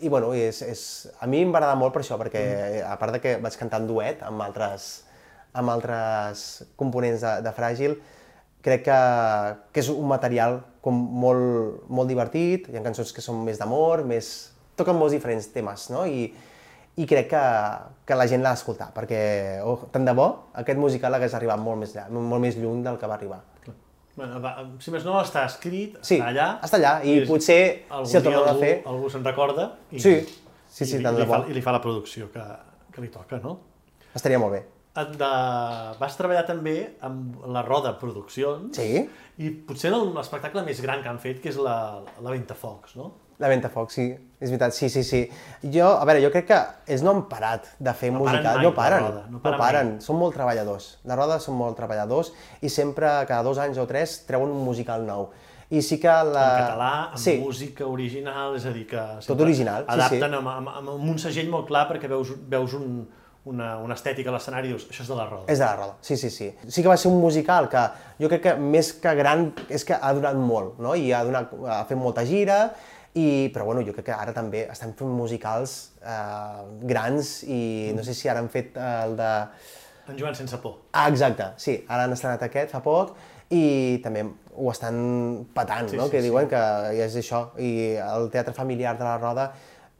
i bueno, és, és, a mi em va agradar molt per això, perquè a part de que vaig cantar en duet amb altres, amb altres components de, de Fràgil, crec que, que és un material com molt, molt divertit, hi ha cançons que són més d'amor, més... toquen molts diferents temes, no? I, i crec que, que la gent l'ha d'escoltar, perquè oh, tant de bo aquest musical hagués arribat molt més, lla- molt més lluny del que va arribar. Bueno, va, si més no, està escrit, Sí, està allà. està allà, i potser, algun si el dia tornem a fer- Algú se'n recorda i, Sí, sí, sí, i, tant i, de li fa, bo. i li fa la producció que, que li toca, no? Estaria molt bé. De... Vas treballar també amb la Roda Produccions Sí, i potser l'espectacle més gran que han fet, que és la, la Ventafocs, no? La Ventafocs, sí, és veritat, sí, sí, sí. Jo, a veure, jo crec que ells no han parat de fer No paren musical, mai, no paren, Roda, no no paren paren, mai. són molt treballadors. La Roda són molt treballadors i sempre, cada dos anys o tres, treuen un musical nou. I sí que la... En català, amb sí. música original, és a dir, que... Tot original, sí, Adapten sí. Amb, amb, amb un segell molt clar perquè veus, veus un, una, una estètica a l'escenari i dius, això és de la Roda. És de la Roda, sí, sí, sí. Sí que va ser un musical que jo crec que més que gran és que ha durat molt, no? I ha, donat, ha fet molta gira, i, però bueno, jo crec que ara també estan fent musicals eh, grans i no sé si ara han fet eh, el de... En Joan sense por. Ah, exacte, sí, ara han estrenat aquest fa poc i també ho estan patant, Sí, no? sí, que sí. diuen que és això, i el teatre familiar de la Roda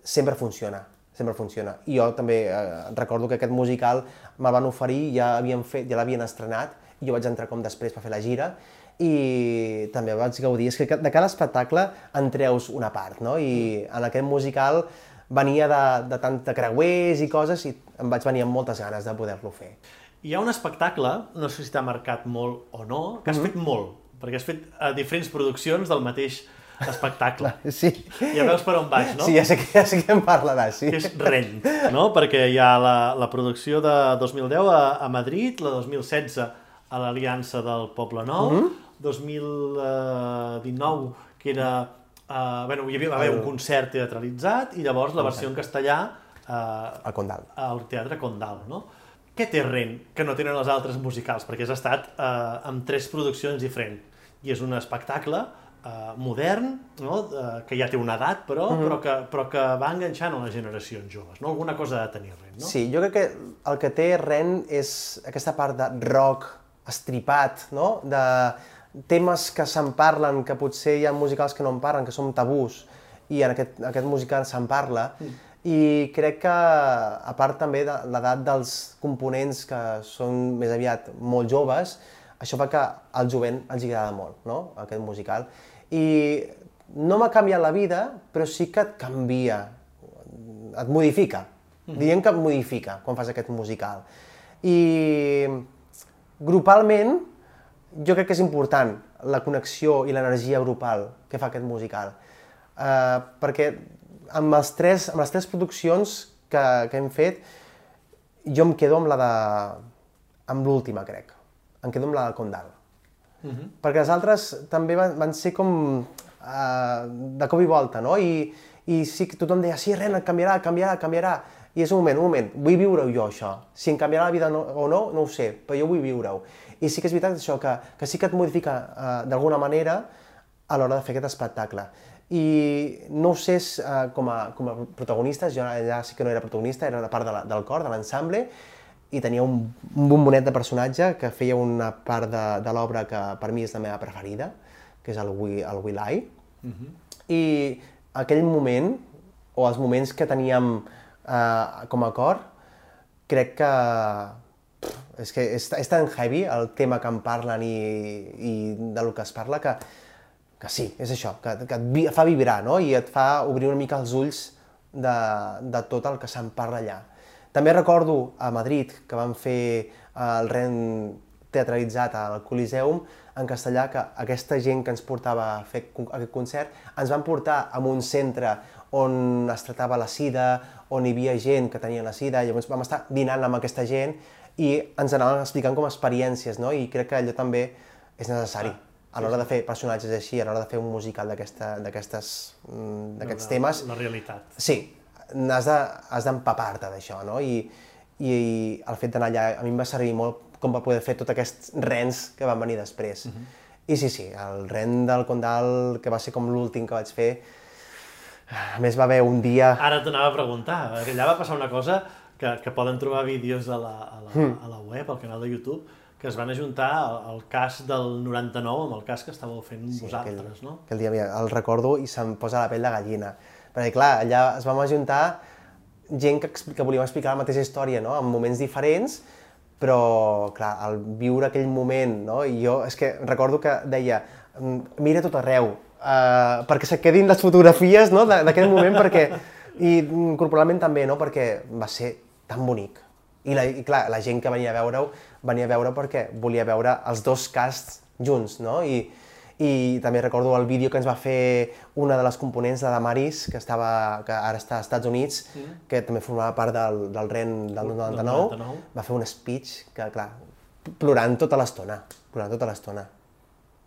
sempre funciona, sempre funciona. I jo també eh, recordo que aquest musical me'l van oferir, ja havien fet, ja l'havien estrenat, i jo vaig entrar com després per fer la gira, i també vaig gaudir. És que de cada espectacle en treus una part, no? I en aquest musical venia de, de tant de creuers i coses i em vaig venir amb moltes ganes de poder-lo fer. Hi ha un espectacle, no sé si t'ha marcat molt o no, que has fet molt, perquè has fet a diferents produccions del mateix espectacle. [LAUGHS] Sí. Ja veus per on vaig, no? Sí, ja sé, que, ja sé que em parlaràs, sí. és Rent, no? Perquè hi ha la, la producció de 2010 a, a Madrid, la 2016 a l'Aliança del Poble Nou, Mhm. 2019 que era... Uh, bueno, hi havia, va haver un concert teatralitzat i llavors la versió en castellà uh, El Condal. al Teatre Condal, no? Què té Rent que no tenen les altres musicals? Perquè has estat uh, amb tres produccions diferents i és un espectacle uh, modern, no? uh, que ja té una edat, però, Mhm. però, que, però que va enganxant a les generacions joves. No? Alguna cosa ha de tenir Rent, no? Sí, jo crec que el que té Ren és aquesta part de rock estripat, no? De temes que se'n parlen, que potser hi ha musicals que no en parlen, que són tabús, i en aquest, aquest musical se'n parla. I crec que, a part també de l'edat dels components que són més aviat molt joves, això fa que al jovent els agrada molt, no?, aquest musical. I no m'ha canviat la vida, però sí que et canvia, et modifica. Diem que et modifica quan fas aquest musical. I grupalment, jo crec que és important la connexió i l'energia grupal que fa aquest musical. Uh, perquè amb, els tres, amb les tres produccions que, que hem fet, jo em quedo amb la de... amb l'última, crec. Em quedo amb la del Condal. Uh -huh. Perquè les altres també van, van ser com uh, de cop i volta, no? I, i sí que tothom deia, sí, ren, canviarà, canviarà, canviarà. I és un moment, un moment, vull viure-ho jo, això. Si em canviarà la vida no, o no, no ho sé, però jo vull viure-ho. I sí que és veritat això, que, que sí que et modifica uh, d'alguna manera a l'hora de fer aquest espectacle. I no ho sé uh, com, a, com a protagonistes, jo allà sí que no era protagonista, era una part de la, del cor, de l'ensemble, i tenia un, un bombonet de personatge que feia una part de, de l'obra que per mi és la meva preferida, que és el, We, el Will I. Uh -huh. I aquell moment, o els moments que teníem eh, com a cor, crec que és que és, és tan heavy el tema que em parlen i, i de lo que es parla que, que sí, és això, que, que et vi, fa vibrar, no? I et fa obrir una mica els ulls de, de tot el que se'n parla allà. També recordo a Madrid que van fer el ren teatralitzat al Coliseum en castellà que aquesta gent que ens portava a fer aquest concert ens van portar a un centre on es tractava la sida, on hi havia gent que tenia la sida, llavors vam estar dinant amb aquesta gent i ens anaven explicant com experiències, no? I crec que allò també és necessari a l'hora de fer personatges així, a l'hora de fer un musical mm, d'aquests temes. La realitat. Sí, has d'empapar-te d'això, no? I, i el fet d'anar allà a mi em va servir molt com per poder fer tots aquests rens que van venir després. Uh -huh. I sí, sí, el ren del Condal, que va ser com l'últim que vaig fer, a més va haver un dia... Ara t'anava a preguntar, perquè allà va passar una cosa que, que poden trobar vídeos a la, a, la, mm. a la web, al canal de YouTube, que es van ajuntar el, cas del 99 amb el cas que estàveu fent sí, vosaltres, aquell, no? Aquell dia el recordo i se'm posa la pell de gallina. Perquè, clar, allà es vam ajuntar gent que, que volíem explicar la mateixa història, no?, en moments diferents, però, clar, al viure aquell moment, no? I jo, és que recordo que deia, mm, mira tot arreu, uh, perquè se quedin les fotografies no? d'aquell moment, perquè... I corporalment també, no? Perquè va ser tan bonic. I, la, i clar, la gent que venia a veure-ho, venia a veure perquè volia veure els dos casts junts, no? I, i també recordo el vídeo que ens va fer una de les components, la Damaris, que, estava, que ara està als Estats Units, mm. que també formava part del, del REN del 99, 99, va fer un speech que, clar, plorant tota l'estona, plorant tota l'estona.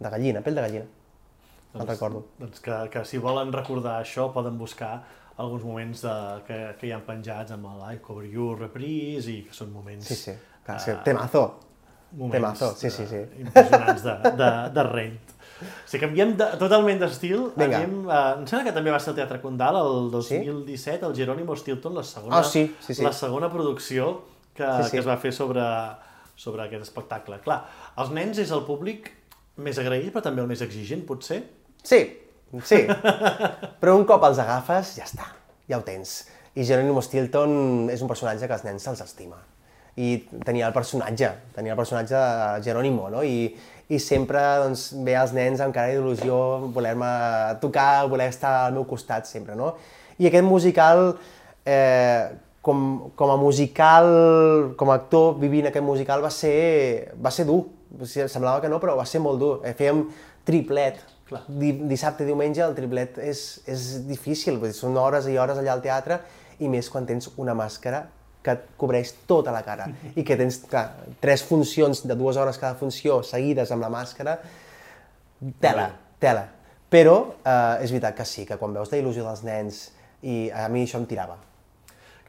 De gallina, pell de gallina. Doncs, el recordo. Doncs que, que si volen recordar això poden buscar alguns moments de, que, que hi han penjats amb el I Cover You Reprise i que són moments... Sí, sí, clar, sí. Uh, temazo. Moments temazo, sí, sí, sí. impressionants de, de, de rent. Si canviem de, totalment d'estil, anem... Uh, em sembla que també va ser el Teatre Condal el 2017, sí? el Jerónimo Stilton, la segona, oh, sí, sí, sí. la segona producció que, sí, sí. que es va fer sobre, sobre aquest espectacle. Clar, els nens és el públic més agraït, però també el més exigent, potser? Sí, sí. però un cop els agafes, ja està, ja ho tens. I Jerónimo Stilton és un personatge que els nens se'ls estima i tenia el personatge, tenia el personatge de Jerónimo, no? I, i sempre doncs, ve als nens amb cara d'il·lusió, voler-me tocar, voler estar al meu costat sempre, no? I aquest musical, eh, com, com a musical, com a actor vivint aquest musical va ser, va ser dur, semblava que no, però va ser molt dur. Eh, fèiem triplet, Clar. Di, dissabte i diumenge el triplet és, és difícil, són hores i hores allà al teatre, i més quan tens una màscara que et cobreix tota la cara [LAUGHS] i que tens clar, tres funcions de dues hores cada funció seguides amb la màscara, tela, tela. Però eh, és veritat que sí, que quan veus la il·lusió dels nens i a mi això em tirava.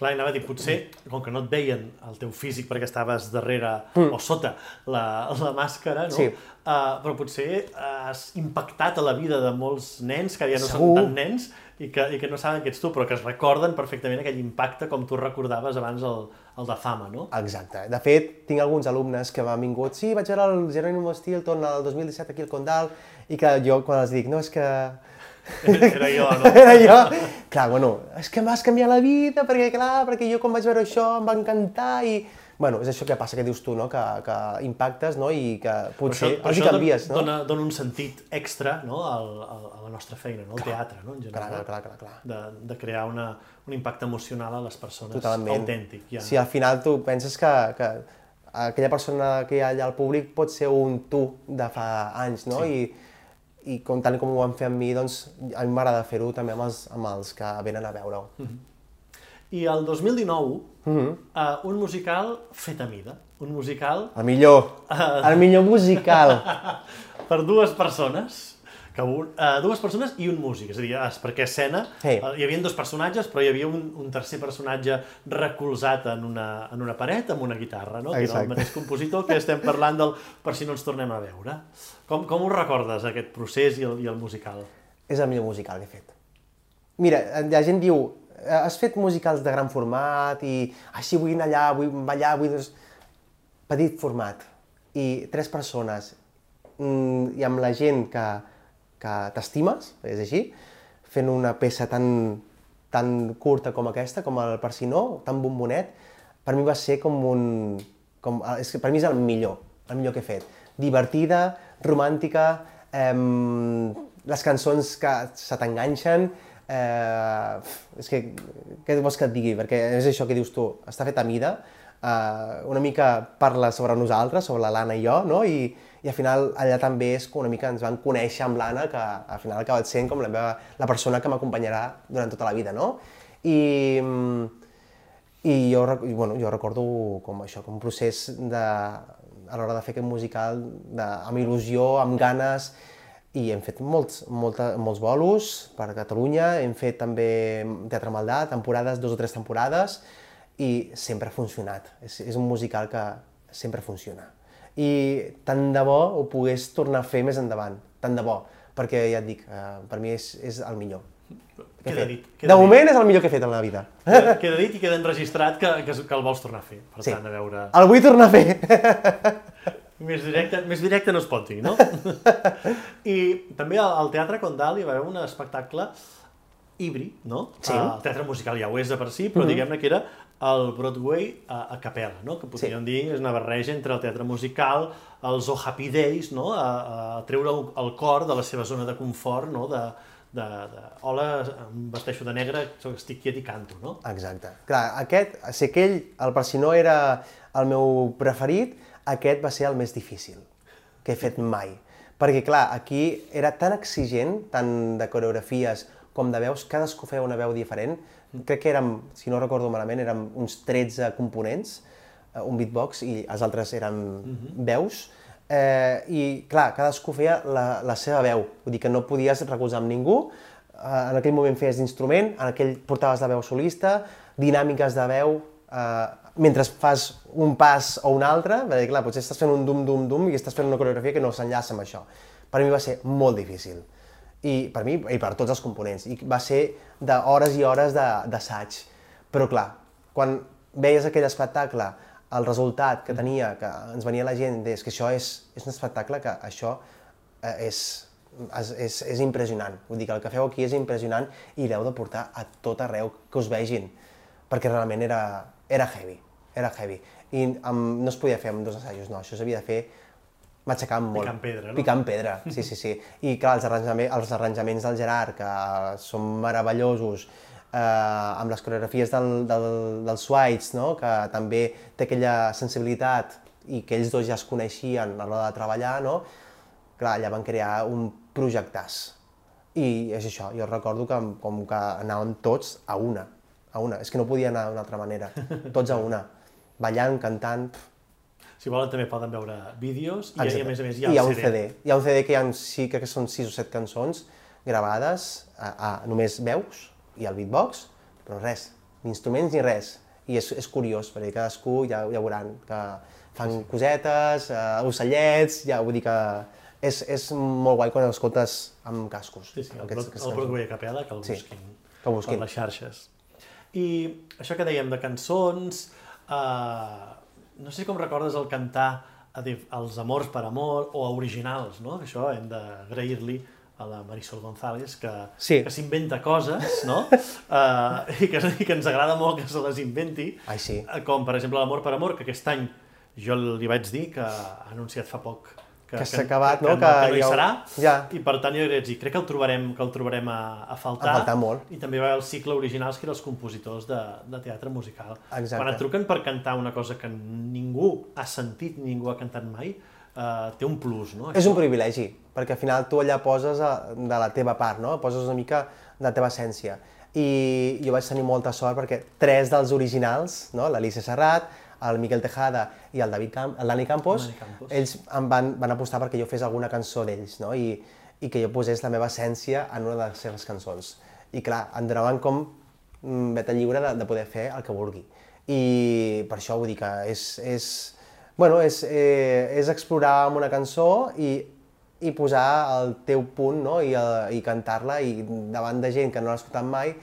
Clar, anava a dir, potser, com que no et veien el teu físic perquè estaves darrere mm. o sota la, la màscara, no? Sí. Uh, però potser has impactat a la vida de molts nens que ja no Segur. són tan nens i que, i que no saben que ets tu, però que es recorden perfectament aquell impacte com tu recordaves abans el, el de fama, no? Exacte. De fet, tinc alguns alumnes que m'han vingut, sí, vaig veure el Jerónimo Stilton el 2017 aquí al Condal, i que jo quan els dic, no, és que... [LAUGHS] Era jo, no? Era jo. Clar, bueno, és que m'has canviat la vida, perquè clar, perquè jo quan vaig veure això em va encantar i bueno, és això que passa que dius tu, no? que, que impactes no? i que potser això, els hi canvies. No? Dona, dona un sentit extra no? al, al, a la nostra feina, no? al teatre, no? en general. Clar, clar, clar, clar. De, de crear una, un impacte emocional a les persones Totalment. autèntic. Ja. Si al final tu penses que, que aquella persona que hi ha allà al públic pot ser un tu de fa anys, no? Sí. I, i com, tant com ho van fer amb mi, doncs a mi m'agrada fer-ho també amb els, amb els que venen a veure-ho. Mm -hmm. I el 2019, mm -hmm. uh, un musical fet a mida. Un musical... El millor. Uh, el millor musical. [LAUGHS] per dues persones. Que un, uh, dues persones i un músic, és a dir, és perquè escena hey. uh, hi havia dos personatges, però hi havia un, un tercer personatge recolzat en una, en una paret amb una guitarra, no? que era el mateix compositor que estem parlant del per si no ens tornem a veure. Com, com ho recordes, aquest procés i el, i el musical? És el millor musical que he fet. Mira, la gent diu, has fet musicals de gran format i així vull anar allà, vull ballar, vull... Doncs... Petit format i tres persones mm, i amb la gent que, que t'estimes, és així, fent una peça tan, tan curta com aquesta, com el Persinó, tan bombonet, per mi va ser com un... Com, és per mi és el millor, el millor que he fet. Divertida, romàntica, eh, les cançons que se t'enganxen, eh, és que, què vols que et digui? Perquè és això que dius tu, està fet a mida, eh, una mica parla sobre nosaltres, sobre l'Anna i jo, no? I, i al final allà també és que una mica ens van conèixer amb l'Anna, que al final ha acabat sent com la, meva, la persona que m'acompanyarà durant tota la vida, no? I, i jo, bueno, jo recordo com això, com un procés de, a l'hora de fer aquest musical de, amb il·lusió, amb ganes, i hem fet molts, molta, molts bolos per Catalunya, hem fet també Teatre Maldà, temporades, dos o tres temporades, i sempre ha funcionat. És, és un musical que sempre funciona. I tant de bo ho pogués tornar a fer més endavant, tant de bo, perquè ja et dic, eh, per mi és, és el millor. Queda dit. Queda de moment dit. és el millor que he fet en la vida. Queda, queda dit i queda enregistrat que, que, que el vols tornar a fer. Per sí. tant, a veure... El vull tornar a fer. [LAUGHS] Més directe, més directe no es pot dir, no? [LAUGHS] I també al, Teatre Condal hi va haver un espectacle híbrid, no? Sí. El teatre musical ja ho és de per si, però mm -hmm. diguem-ne que era el Broadway a, a capella, no? que podríem sí. dir és una barreja entre el teatre musical, els Oh Happy Days, no? a, a treure el cor de la seva zona de confort, no? de, de, de hola, em vesteixo de negre, estic quiet i canto, no? Exacte. Clar, aquest, si aquell, el per si no era el meu preferit, aquest va ser el més difícil que he fet mai. Perquè, clar, aquí era tan exigent, tant de coreografies com de veus, cadascú feia una veu diferent. Crec que érem, si no recordo malament, érem uns 13 components, eh, un beatbox, i els altres eren uh mhm. -huh. veus. Eh, I, clar, cadascú feia la, la seva veu. Vull dir que no podies recolzar amb ningú, eh, en aquell moment feies d'instrument, en aquell portaves la veu solista, dinàmiques de veu, eh, mentre fas un pas o un altre, perquè clar, potser estàs fent un dum-dum-dum i estàs fent una coreografia que no s'enllaça amb això. Per mi va ser molt difícil. I per mi i per tots els components. I va ser d'hores i hores d'assaig. Però clar, quan veies aquell espectacle, el resultat que tenia, que ens venia la gent, és que això és, és un espectacle que això eh, és, és, és, és impressionant. Vull dir que el que feu aquí és impressionant i l'heu de portar a tot arreu que us vegin, perquè realment era, era heavy, era heavy. I amb, no es podia fer amb dos assajos, no, això s'havia de fer matxacant molt. Picant pedra, no? Picant pedra, sí, sí, sí. I clar, els, arranjaments, els arranjaments del Gerard, que són meravellosos, eh, amb les coreografies del, del, del Swites, no? que també té aquella sensibilitat i que ells dos ja es coneixien a l'hora de treballar, no? clar, allà van crear un projectàs. I és això, jo recordo que com que anàvem tots a una, a una. És que no podia anar d'una altra manera. [LAUGHS] Tots a una. Ballant, cantant... Si volen també poden veure vídeos i, i a més a més hi ha, I hi ha un CD. CD. Hi ha un CD que hi ha, sí, crec que són 6 o 7 cançons gravades a, a només veus i el beatbox, però res, ni instruments ni res. I és, és curiós, perquè cadascú ja, ja veuran que fan cosetes, uh, ocellets, ja vull dir que és, és molt guai quan escoltes amb cascos. Sí, sí, el, aquests, el Broadway a capella, que el busquin, sí, que busquin. per les xarxes. I això que dèiem de cançons, eh, no sé com recordes el cantar a els amors per amor o a originals, no? Això hem d'agrair-li a la Marisol González, que sí. que s'inventa coses, no? uh, [LAUGHS] i, que, I que ens agrada molt que se les inventi. Ai, sí. Uh, com, per exemple, l'Amor per Amor, que aquest any jo li vaig dir que ha anunciat fa poc que, que s'ha acabat, que, no? Que, que, no hi ja... serà, ja. i per tant jo dir, crec que el trobarem, que el trobarem a, a faltar. A faltar molt. I també va el cicle originals, que eren els compositors de, de teatre musical. Exacte. Quan et truquen per cantar una cosa que ningú ha sentit, ningú ha cantat mai, eh, té un plus, no? És un privilegi, perquè al final tu allà poses a, de la teva part, no? Poses una mica de la teva essència. I jo vaig tenir molta sort perquè tres dels originals, no? l'Alicia Serrat, el Miquel Tejada i el David Camp, el Dani Campos, Campos, ells em van, van apostar perquè jo fes alguna cançó d'ells, no? I, i que jo posés la meva essència en una de les seves cançons. I clar, em donaven com mm, beta lliure de, de poder fer el que vulgui. I per això vull dir que és, és, bueno, és, eh, és explorar amb una cançó i, i posar el teu punt no? I, uh, i cantar-la i davant de gent que no l'ha escoltat mai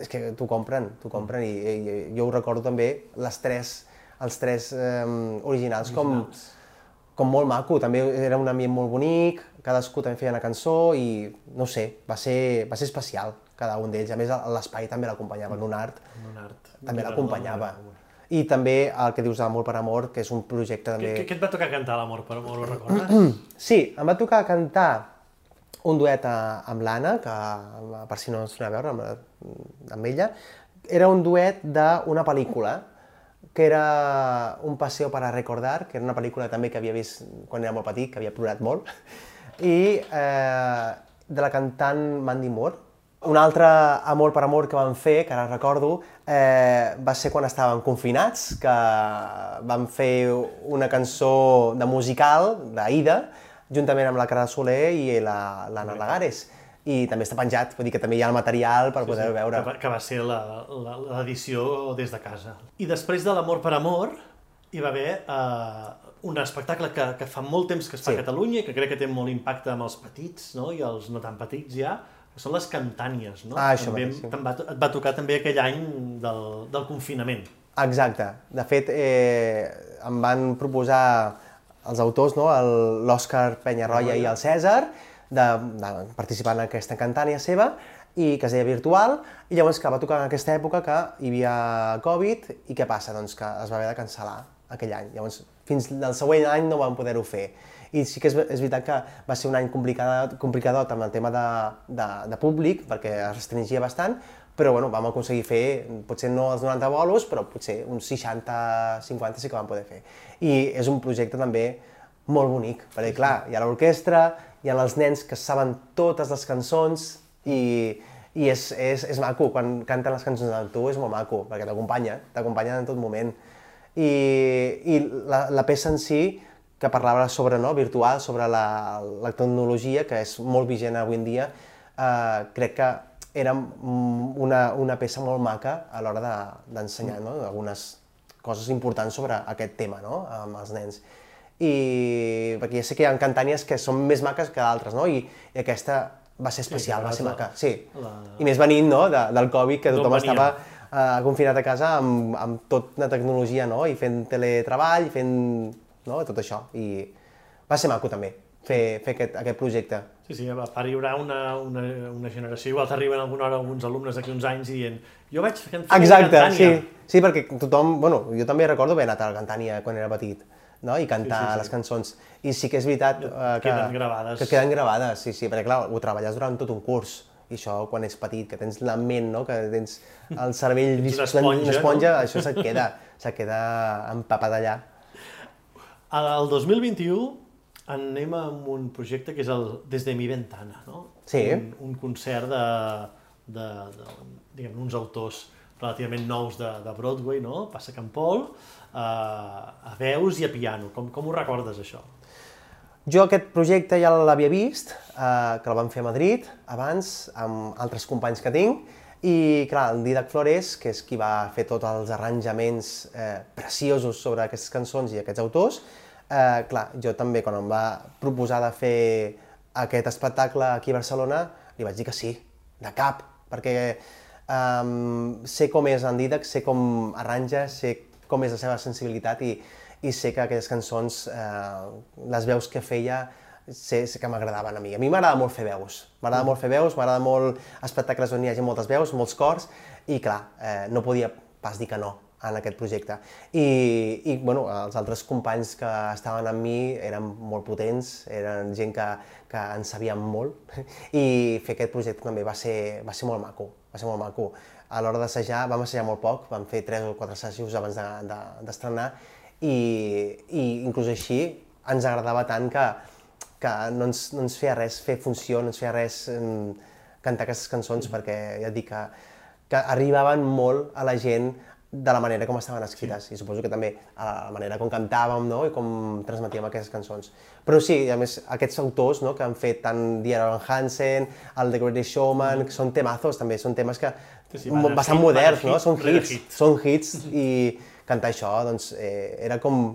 és que t'ho compren, t'ho compren i, i, jo ho recordo també les tres, els tres eh, originals, com, Originals. com molt maco, també era un ambient molt bonic, cadascú també feia una cançó i no sé, va ser, va ser especial cada un d'ells, a més l'espai també l'acompanyava, en un art En un art. també l'acompanyava. I també el que dius d'Amor per Amor, que és un projecte també... Què, què et va tocar cantar l'amor per amor, ho recordes? [CLEARS THROAT] Sí, em va tocar cantar un duet a, amb l'Anna, que per si no ens anem a veure amb, amb ella, era un duet d'una pel·lícula que era Un paseo para recordar, que era una pel·lícula també que havia vist quan era molt petit, que havia plorat molt, i eh, de la cantant Mandy Moore. Un altre Amor per Amor que vam fer, que ara recordo, eh, va ser quan estàvem confinats, que vam fer una cançó de musical, d'Aida, juntament amb la Cara Soler i la- l'Anna Lagares. I també està penjat, vull dir que també hi ha el material per poder veure. Que va, que va ser la- la- l'edició des de casa. I després de l'amor per amor, hi va haver eh, un espectacle que, que fa molt temps que es fa Sí. a Catalunya i que crec que té molt impacte amb els petits no? i els no tan petits ja, són les cantànies. No? Ah, això també, mateix, sí. va, et va tocar també aquell any del, del confinament. Exacte. De fet, eh, em van proposar els autors, no? l'Òscar Penyarroia i el Cèsar, de, de participar en aquesta cantània seva, i que es deia virtual, i llavors que va tocar en aquesta època que hi havia Covid, i què passa? Doncs que es va haver de cancel·lar aquell any. Llavors, fins al següent any no vam poder-ho fer. I sí que és, és veritat que va ser un any complicat, complicadot amb el tema de, de, de públic, perquè es restringia bastant, però bueno, vam aconseguir fer, potser no els 90 bolos, però potser uns 60-50 sí que vam poder fer. I és un projecte també molt bonic, perquè clar, hi ha l'orquestra, hi ha els nens que saben totes les cançons i, i és, és, és maco, quan canten les cançons amb tu és molt maco, perquè t'acompanya, t'acompanya en tot moment. I, i la, la peça en si, que parlava sobre no, virtual, sobre la, la tecnologia, que és molt vigent avui en dia, eh, crec que era una, una peça molt maca a l'hora de- d'ensenyar no? algunes coses importants sobre aquest tema no? amb els nens. I perquè ja sé que hi ha cantànies que són més maques que d'altres, no? I, I aquesta va ser especial, que va ser la- maca, sí. la- I més venint no? de, del Covid, que tothom estava eh, confinat a casa amb, amb tot la tecnologia, no? I fent teletreball, fent no? tot això. I va ser maco també fer, fer aquest, aquest projecte. Sí, sí, a part hi haurà una, una, una generació, igual t'arriben alguna hora alguns alumnes d'aquí uns anys dient jo vaig fer fer Exacte, sí, Cantània". sí, perquè tothom, bueno, jo també recordo haver anat a la Cantània quan era petit, no? i cantar Sí, sí, sí. les cançons. I sí que és veritat eh, que, Queden gravades. que queden gravades, sí, sí, perquè clar, ho treballes durant tot un curs, i això quan ets petit, que tens la ment, no? que tens el cervell una esponja, una esponja no? això se't queda, se't queda empapat allà. El 2021 anem amb un projecte que és el Des de mi ventana, no? Sí. Un, un concert de, de, de diguem, uns autors relativament nous de, de Broadway, no? Passa Can Paul, eh, a veus i a piano. Com, com ho recordes, això? Jo aquest projecte ja l'havia vist, eh, que el vam fer a Madrid abans, amb altres companys que tinc, i clar, el Didac Flores, que és qui va fer tots els arranjaments eh, preciosos sobre aquestes cançons i aquests autors, eh, clar, jo també quan em va proposar de fer aquest espectacle aquí a Barcelona, li vaig dir que sí, de cap, perquè um, sé com és en Didac, sé com arranja, sé com és la seva sensibilitat i, i sé que aquelles cançons, eh, les veus que feia, sé, sé que m'agradaven a mi. A mi m'agrada molt fer veus, m'agrada molt fer veus, m'agrada molt espectacles on hi hagi moltes veus, molts cors, i clar, eh, no podia pas dir que no en aquest projecte. I, i bueno, els altres companys que estaven amb mi eren molt potents, eren gent que, que en sabien molt, [LAUGHS] i fer aquest projecte també va ser, va ser molt maco, va ser molt maco. A l'hora d'assajar, vam assajar molt poc, vam fer tres o quatre assajos abans d'estrenar, de, d'estrenar, i, i inclús així ens agradava tant que, que no, ens, no ens feia res fer funció, no ens feia res mm, cantar aquestes cançons, perquè ja et dic que, que arribaven molt a la gent de la manera com estaven escrites, i suposo que també a la manera com cantàvem no? i com transmetíem aquestes cançons. Però sí, a més, aquests autors no? que han fet tant Dear Evan Hansen, el The Greatest Showman, que són temazos també, són temes que Sí, sí, bastant hit, moderns, no? Són hits, hit. són hits i cantar això, doncs, eh, era com,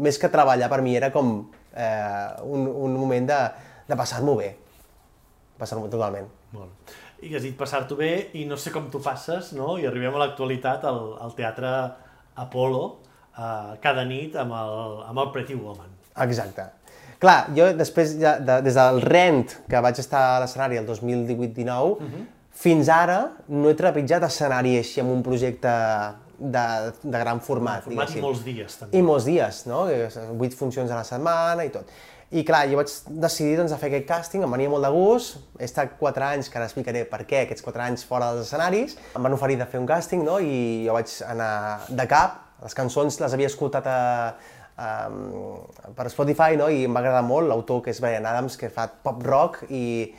més que treballar per mi, era com eh, un, un moment de, de passar-m'ho bé, passar-m'ho totalment. Molt. i has dit passar-t'ho bé i no sé com t'ho passes, no? I arribem a l'actualitat al, al Teatre Apolo eh, cada nit amb el, amb el Pretty Woman. Exacte. Clar, jo després, ja, de, des del Rent, que vaig estar a l'escenari el 2018-19, uh -huh. fins ara no he trepitjat escenari així amb un projecte de, de gran format. Un format i molts dies, també. I molts dies, no? Vuit funcions a la setmana i tot. I clar, jo vaig decidir doncs, a fer aquest càsting, em venia molt de gust, he estat 4 anys, que ara explicaré per què, aquests 4 anys fora dels escenaris, em van oferir de fer un càsting, no? i jo vaig anar de cap, les cançons les havia escoltat a, a, per Spotify, no? i em va agradar molt l'autor, que és Brian Adams, que fa pop rock, i,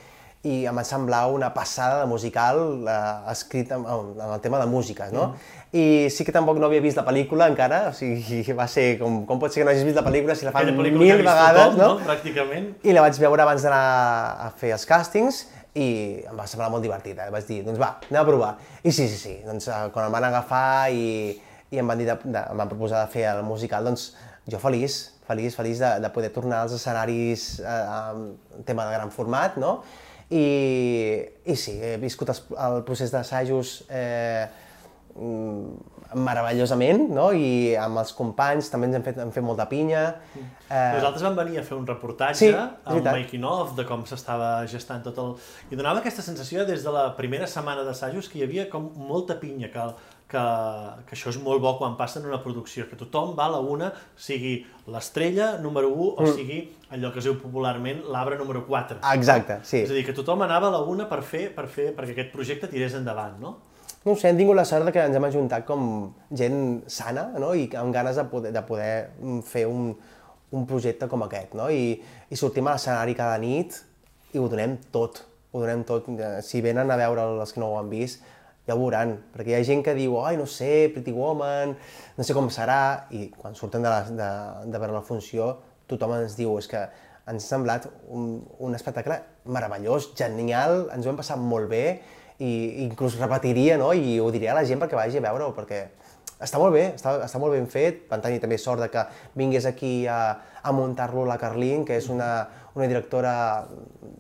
i em va semblar una passada de musical eh, escrit en, en el tema de música, no? Mm i sí que tampoc no havia vist la pel·lícula encara, o sigui, va ser com, com pot ser que no hagis vist la pel·lícula si la fan mil vegades, tothom, no? no? Pràcticament. I la vaig veure abans d'anar a fer els càstings i em va semblar molt divertida. Vaig dir, doncs va, anem a provar. I sí, sí, sí, doncs eh, quan em van agafar i, i em van, dir de, de, em van proposar de fer el musical, doncs jo feliç, feliç, feliç de, de poder tornar als escenaris eh, amb tema de gran format, no? I, i sí, he viscut el, el procés d'assajos eh, meravellosament, no? i amb els companys també ens hem fet, hem fet molta pinya. Mm. Eh... Nosaltres vam venir a fer un reportatge, sí, un making of, de com s'estava gestant tot el... I donava aquesta sensació des de la primera setmana d'assajos que hi havia com molta pinya, que, que, que això és molt bo quan passa en una producció, que tothom va a la una, sigui l'estrella número 1 o mm. sigui allò que es diu popularment l'arbre número 4. Exacte, sí. És a dir, que tothom anava a la una per fer, per fer perquè aquest projecte tirés endavant, no? No sé, hem tingut la sort que ens hem ajuntat com gent sana no? i amb ganes de poder, de poder mm, fer un, un projecte com aquest. No? I, I sortim a l'escenari cada nit i ho donem tot. Ho donem tot. Si venen a veure els que no ho han vist, ja ho veuran, perquè hi ha gent que diu, ai, no sé, Pretty Woman, no sé com serà, i quan surten de, la, de, de veure la funció, tothom ens diu, és que ens ha semblat un, un espectacle meravellós, genial, ens ho hem passat molt bé, i inclús repetiria, no? I ho diria a la gent perquè vagi a veure-ho, perquè està molt bé, està, està molt ben fet. Van tenir també sort de que vingués aquí a, a muntar-lo la Carlín, que és una, una directora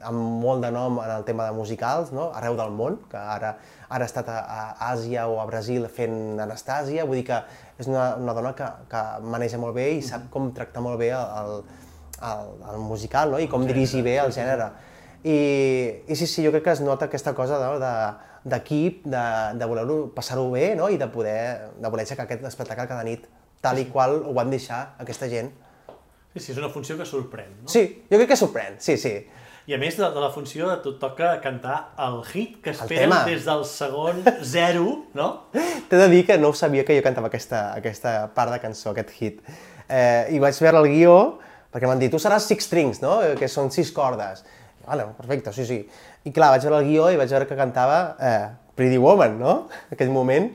amb molt de nom en el tema de musicals, no? arreu del món, que ara, ara ha estat a, a Àsia o a Brasil fent Anastàsia, vull dir que és una, una dona que, que maneja molt bé i sap com tractar molt bé el, el, el musical no? i com dirigir bé el gènere. I, i sí, sí, jo crec que es nota aquesta cosa d'equip, de, de, de voler passar-ho bé no? i de poder, de voler aixecar aquest espectacle cada nit, tal i qual ho van deixar aquesta gent. Sí, sí, és una funció que sorprèn, no? Sí, jo crec que sorprèn, sí, sí. I a més de, de la funció et toca cantar el hit que esperen des del segon [LAUGHS] zero, no? T'he de dir que no sabia que jo cantava aquesta, aquesta part de cançó, aquest hit. Eh, I vaig veure el guió, perquè m'han dit, tu seràs six strings, no? Que són sis cordes. Vale, perfecte, sí, sí. I clar, vaig veure el guió i vaig veure que cantava eh, Pretty Woman, no? En [LAUGHS] aquell moment,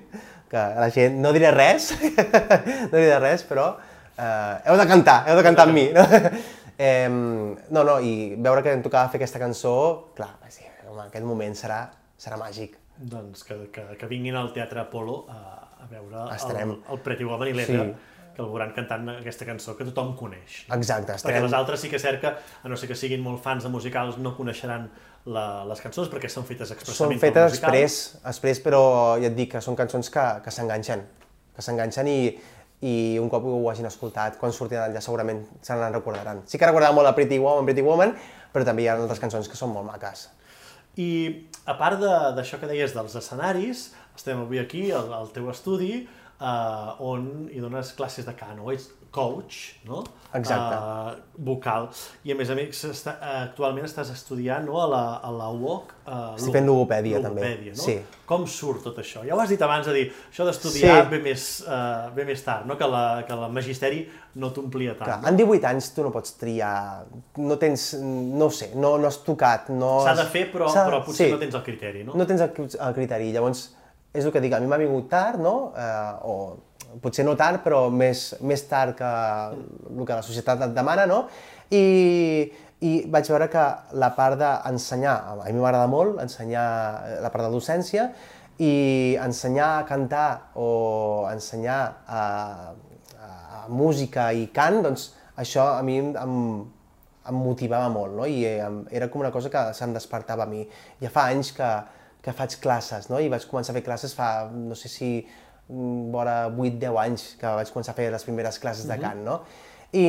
que la gent, no diré res, [LAUGHS] no diré res, però eh, heu de cantar, heu de cantar amb mi, no? [LAUGHS] eh, no, no, i veure que em tocava fer aquesta cançó, clar, vaig dir, home, aquest moment serà, serà màgic. Doncs que, que, que vinguin al Teatre Apolo a, a veure el, el Pretty Woman i l'Etra. Sí que el veuran cantant aquesta cançó que tothom coneix. Exacte. Estarem... Perquè les altres sí que és cert que, a no ser que siguin molt fans de musicals, no coneixeran la, les cançons perquè són fetes expressament Són fetes després, després, però ja et dic que són cançons que, que s'enganxen, que s'enganxen i, i un cop ho hagin escoltat, quan surtin allà segurament se n'en recordaran. Sí que recordaran molt la Pretty Woman, Pretty Woman, però també hi ha altres cançons que són molt maques. I a part d'això que deies dels escenaris, estem avui aquí, al, al teu estudi, uh, on hi dones classes de cant, o ets coach, no? Exacte. Uh, vocal. I a més a més, està, actualment estàs estudiant no? a la, a la UOC. Uh, Estic fent logopèdia, també. No? Sí. Com surt tot això? Ja ho has dit abans, de dir, això d'estudiar sí. ve, més, uh, ve més tard, no? que, la, que el magisteri no t'omplia tant. Clar, no? En 18 anys tu no pots triar, no tens, no sé, no, no has tocat, no... S'ha de fer, però, però potser sí. no tens el criteri, no? No tens el, el criteri, llavors és el que dic, a mi m'ha vingut tard, no? Eh, o potser no tard, però més, més tard que el que la societat et demana, no? I, i vaig veure que la part d'ensenyar, a mi m'agrada molt ensenyar la part de docència, i ensenyar a cantar o ensenyar a, a, música i cant, doncs això a mi em, em motivava molt, no? I era com una cosa que se'm despertava a mi. Ja fa anys que, que faig classes, no? I vaig començar a fer classes fa, no sé si, mm, vora 8-10 anys que vaig començar a fer les primeres classes de cant, no? I,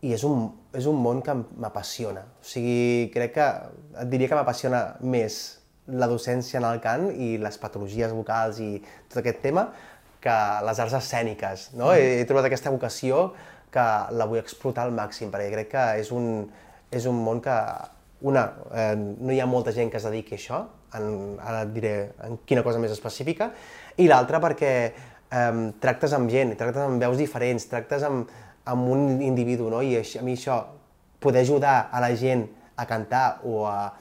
i és, un, és un món que m'apassiona. O sigui, crec que et diria que m'apassiona més la docència en el cant i les patologies vocals i tot aquest tema que les arts escèniques. No? Mm. He, he trobat aquesta vocació que la vull explotar al màxim, perquè crec que és un, és un món que, una, eh, no hi ha molta gent que es dediqui a això, en, ara et diré en quina cosa més específica, i l'altra perquè eh, tractes amb gent, tractes amb veus diferents, tractes amb, amb un individu, no? i a mi això, poder ajudar a la gent a cantar o a,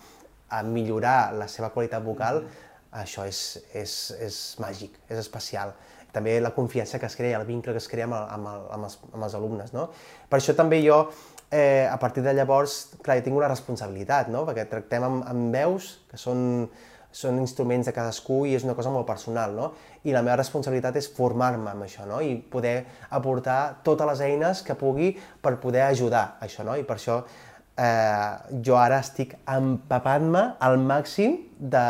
a millorar la seva qualitat vocal, mm això és, és, és màgic, és especial. També la confiança que es crea, el vincle que es crea amb, el, amb, el, amb, els, amb els alumnes. No? Per això també jo, eh, a partir de llavors, clar, jo tinc una responsabilitat, no? perquè tractem amb, amb veus, que són, són instruments de cadascú i és una cosa molt personal, no? I la meva responsabilitat és formar-me amb això, no? I poder aportar totes les eines que pugui per poder ajudar això, no? I per això eh, jo ara estic empapant-me al màxim de,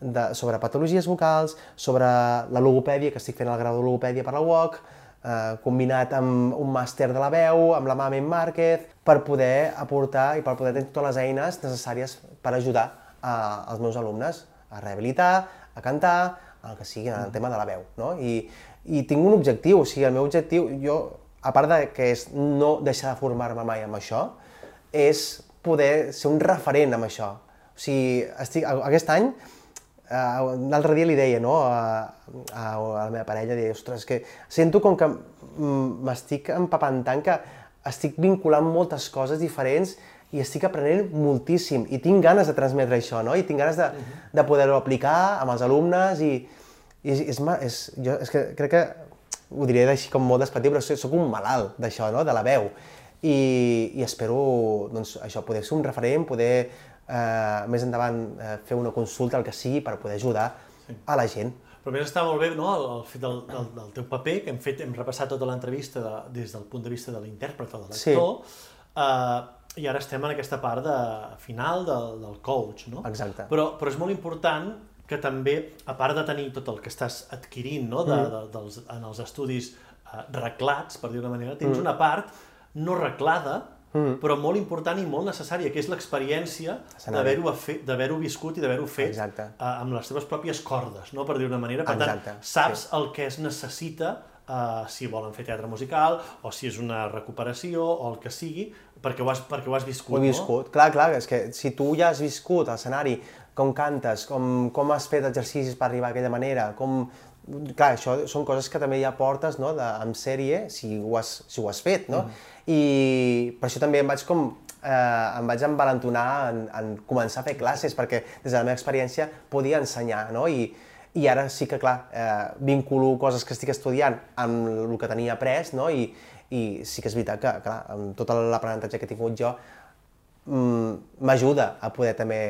de, sobre patologies vocals, sobre la logopèdia, que estic fent el grau de logopèdia per la UOC, eh, combinat amb un màster de la veu, amb la Mame Márquez, per poder aportar i per poder tenir totes les eines necessàries per ajudar a, als meus alumnes a rehabilitar, a cantar, el que sigui, en el tema de la veu. No? I, I tinc un objectiu, o sigui, el meu objectiu, jo, a part de que és no deixar de formar-me mai amb això, és poder ser un referent amb això. O sigui, estic, aquest any, uh, l'altre dia li deia no, a, a, a la meva parella, deia, ostres, que sento com que m'estic empapant tant que estic vinculant moltes coses diferents i estic aprenent moltíssim i tinc ganes de transmetre això, no? I tinc ganes de, de poder-ho aplicar amb els alumnes i, i és, és, és, jo, és que crec que ho diré així com molt despectiu, però soc un malalt d'això, no? de la veu i, i espero doncs, això, poder ser un referent, poder eh, més endavant eh, fer una consulta, el que sigui, per poder ajudar sí. a la gent. Però més està molt bé no, el, el fet del, del, del teu paper, que hem, fet, hem repassat tota l'entrevista de, des del punt de vista de l'intèrpret o de l'actor, sí. eh, i ara estem en aquesta part de, final del, del coach, no? Exacte. Però, però és molt important que també, a part de tenir tot el que estàs adquirint no, de, mm. de, dels, en els estudis eh, reglats, per dir-ho manera, tens mm. una part no reglada, mm. però molt important i molt necessària, que és l'experiència d'haver-ho viscut i d'haver-ho fet Exacte. uh, amb les teves pròpies cordes, no? per dir-ho manera. Per Exacte. tant, saps sí. el que es necessita uh, si volen fer teatre musical, o si és una recuperació, o el que sigui, perquè ho has, perquè ho has viscut, Ho he viscut, no? clar, clar, és que si tu ja has viscut l'escenari, com cantes, com, com has fet exercicis per arribar d'aquella manera, com clar, això són coses que també ja portes no, de, en sèrie, si ho has, si ho has fet, no? Mm i per això també em vaig com eh, em vaig envalentonar en, en començar a fer classes, perquè des de la meva experiència podia ensenyar, no? I, i ara sí que, clar, eh, vinculo coses que estic estudiant amb el que tenia après, no? I, i sí que és veritat que, clar, amb tot l'aprenentatge que he tingut jo, mm, m'ajuda a poder també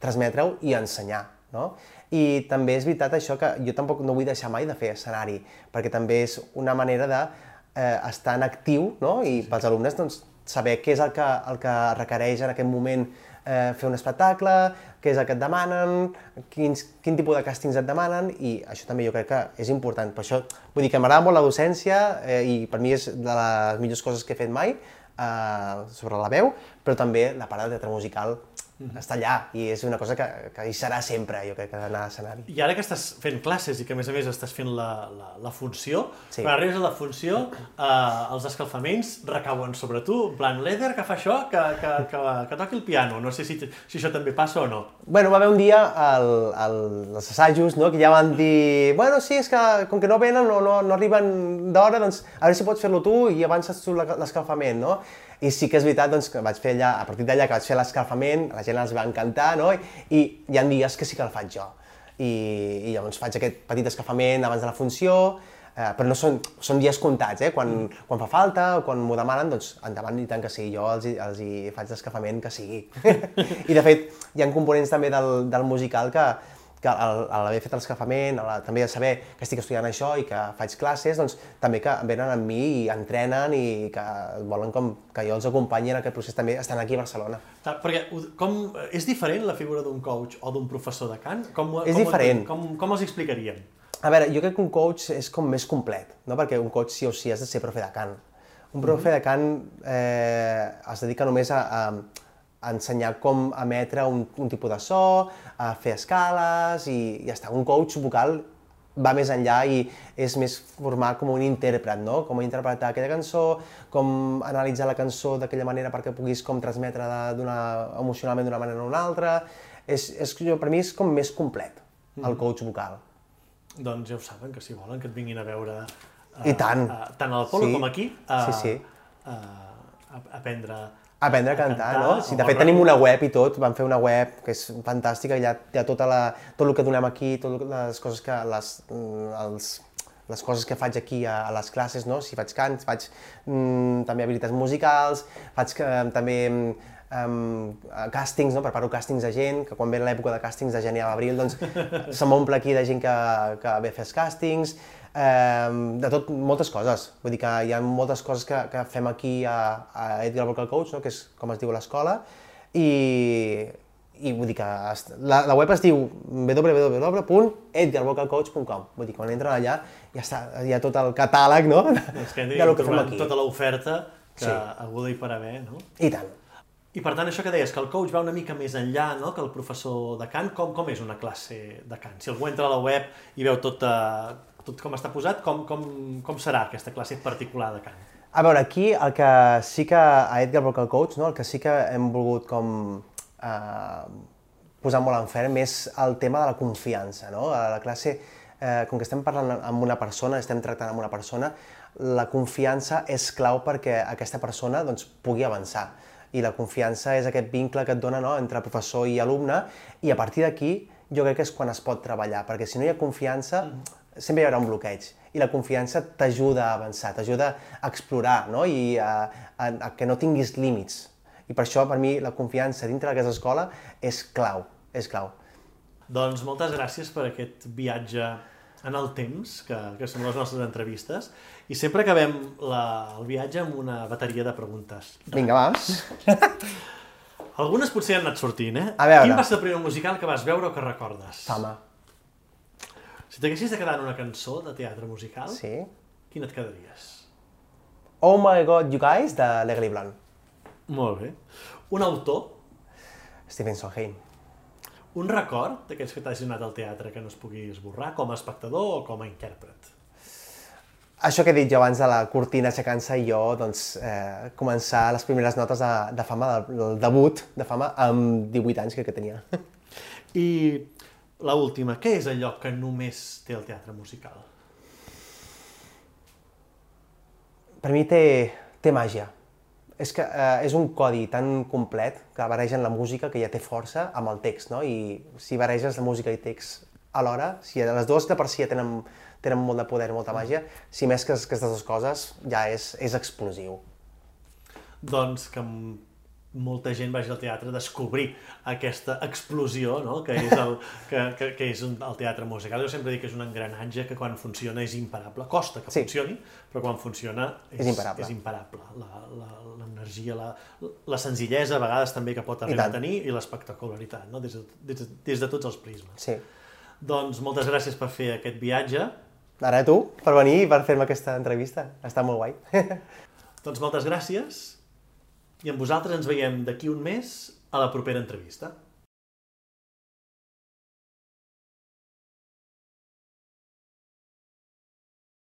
transmetre-ho i ensenyar, no? I també és veritat això que jo tampoc no vull deixar mai de fer escenari, perquè també és una manera de eh, estar en actiu no? i pels alumnes doncs, saber què és el que, el que requereix en aquest moment eh, fer un espectacle, què és el que et demanen, quins, quin tipus de càstings et demanen, i això també jo crec que és important. Per això, vull dir que m'agrada molt la docència eh, i per mi és de les millors coses que he fet mai eh, sobre la veu, però també la part de teatre musical -hmm. està allà i és una cosa que, que hi serà sempre, jo crec, que d'anar a l'escenari. I ara que estàs fent classes i que a més a més estàs fent la, la, la funció, sí. quan arribes a la funció, eh, els escalfaments recauen sobre tu, en plan, l'Eder que fa això, que, que, que, que toqui el piano, no sé si, si això també passa o no. Bueno, va haver un dia el, el, els assajos no, que ja van dir, bueno, sí, és que com que no venen, no, no, no arriben d'hora, doncs a veure si pots fer-lo tu i avances tu l'escalfament, no? I sí que és veritat doncs, que vaig fer allà, a partir d'allà que vaig fer l'escalfament, la gent els va encantar, no? I, hi ha dies que sí que el faig jo. I, i llavors faig aquest petit escalfament abans de la funció, eh, però no són, són dies comptats, eh? Quan, mm. quan fa falta o quan m'ho demanen, doncs endavant i tant que sí, jo els, els hi faig l'escalfament que sigui. [LAUGHS] I de fet, hi ha components també del, del musical que, que al, l'haver fet l'escalfament, la- també a saber que estic estudiant això i que faig classes, doncs també que venen amb mi i entrenen i que volen com que jo els acompanyi en aquest procés també estan aquí a Barcelona. Perquè com, és diferent la figura d'un coach o d'un professor de cant? Com, És com diferent. entenc? Com, com els explicaríem? A veure, jo crec que un coach és com més complet, no? perquè un coach sí o sí has de ser profe de cant. Un profe de cant eh, es dedica només a, a, a ensenyar com emetre un, un tipus de so, a fer escales i ja està. Un coach vocal va més enllà i és més formar com un intèrpret, no? Com interpretar aquella cançó, com analitzar la cançó d'aquella manera perquè puguis com transmetre emocionalment d'una manera o una altra. És, és, jo, per mi és com més complet, el coach vocal. Doncs ja ho saben, que si volen que et vinguin a veure... eh, I tant. eh, tant al Polo Sí. com aquí. eh, Sí, sí. eh, a aprendre... Aprendre a cantar, no? Sí, de fet, tenim una web i tot, vam fer una web que és fantàstica, hi ha, hi ha tota la, tot el que donem aquí, totes les coses que, les, mm, els, les coses que faig aquí a, a les classes, no? Si faig cants, faig mm, també habilitats musicals, faig que, també um, càstings, no? preparo càstings de gent, que quan ve l'època de càstings de gener a l'abril, doncs [LAUGHS] se m'omple aquí de gent que, que ve a fer els càstings, um, de tot, moltes coses. Vull dir que hi ha moltes coses que, que fem aquí a, a Edgar Vocal Coach, no? que és com es diu l'escola, i, i vull dir que est- la, la web es diu www.edgarvocalcoach.com vull dir, quan entren allà ja està, hi ha tot el catàleg, no?, És que [LAUGHS] de lo que fem aquí. tota l'oferta que Sí. haguda i per haver, no? I tant. I per tant, això que deies, que el coach va una mica més enllà no? que el professor de cant, com, com és una classe de cant? Si algú entra a la web i veu tot, eh, tot com està posat, com, com, com serà aquesta classe particular de cant? A veure, aquí el que sí que a Edgar Vocal Coach, no, el que sí que hem volgut com eh, posar molt en ferm és el tema de la confiança, no? A la classe, eh, com que estem parlant amb una persona, estem tractant amb una persona, la confiança és clau perquè aquesta persona doncs, pugui avançar. I la confiança és aquest vincle que et dona no, entre professor i alumne, i a partir d'aquí jo crec que és quan es pot treballar, perquè si no hi ha confiança, sempre hi haurà un bloqueig. I la confiança t'ajuda a avançar, t'ajuda a explorar, no? I a, a, a que no tinguis límits. I per això, per mi, la confiança dintre d'aquesta escola és clau, és clau. Doncs moltes gràcies per aquest viatge en el temps, que, que són les nostres entrevistes, i sempre acabem la, el viatge amb una bateria de preguntes. Vinga, va. [LAUGHS] Algunes potser han anat sortint, eh? A veure. Quin va ser el primer musical que vas veure o que recordes? Fama. Si t'haguessis de quedar en una cançó de teatre musical, Sí. quina et quedaries? Oh my god, you guys, de Legally Blonde. Molt bé. Un autor, Stephen Sondheim. un record d'aquells que t'hagin anat al teatre que no es pugui esborrar com a espectador o com a intèrpret. Això que he dit jo abans de la cortina aixecant-se i jo, doncs, eh, començar les primeres notes de, de fama, del, del debut de fama amb 18 anys, crec que tenia. I la última, què és allò que només té el teatre musical? Per mi té, té màgia. És que eh, és un codi tan complet que barregen la música que ja té força amb el text, no? I si barreges la música i text alhora, si les dues de per si ja tenen, tenen molt de poder, molta màgia, si mescles aquestes dues coses ja és, és explosiu. Doncs que molta gent vagi al teatre a descobrir aquesta explosió no? que és, el, que, que, que és un, el teatre musical. Jo sempre dic que és un engranatge que quan funciona és imparable. Costa que Sí. funcioni, però quan funciona és, És imparable. És imparable. La- la- L'energia, la, la senzillesa a vegades també que pot arribar a tenir i l'espectacularitat, no? des, de, des, de, des de tots els prismes. Sí. Doncs moltes gràcies per fer aquest viatge. Ara tu, per venir i per fer-me aquesta entrevista. Està molt guai. [LAUGHS] Doncs moltes gràcies i amb vosaltres ens veiem d'aquí un mes a la propera entrevista.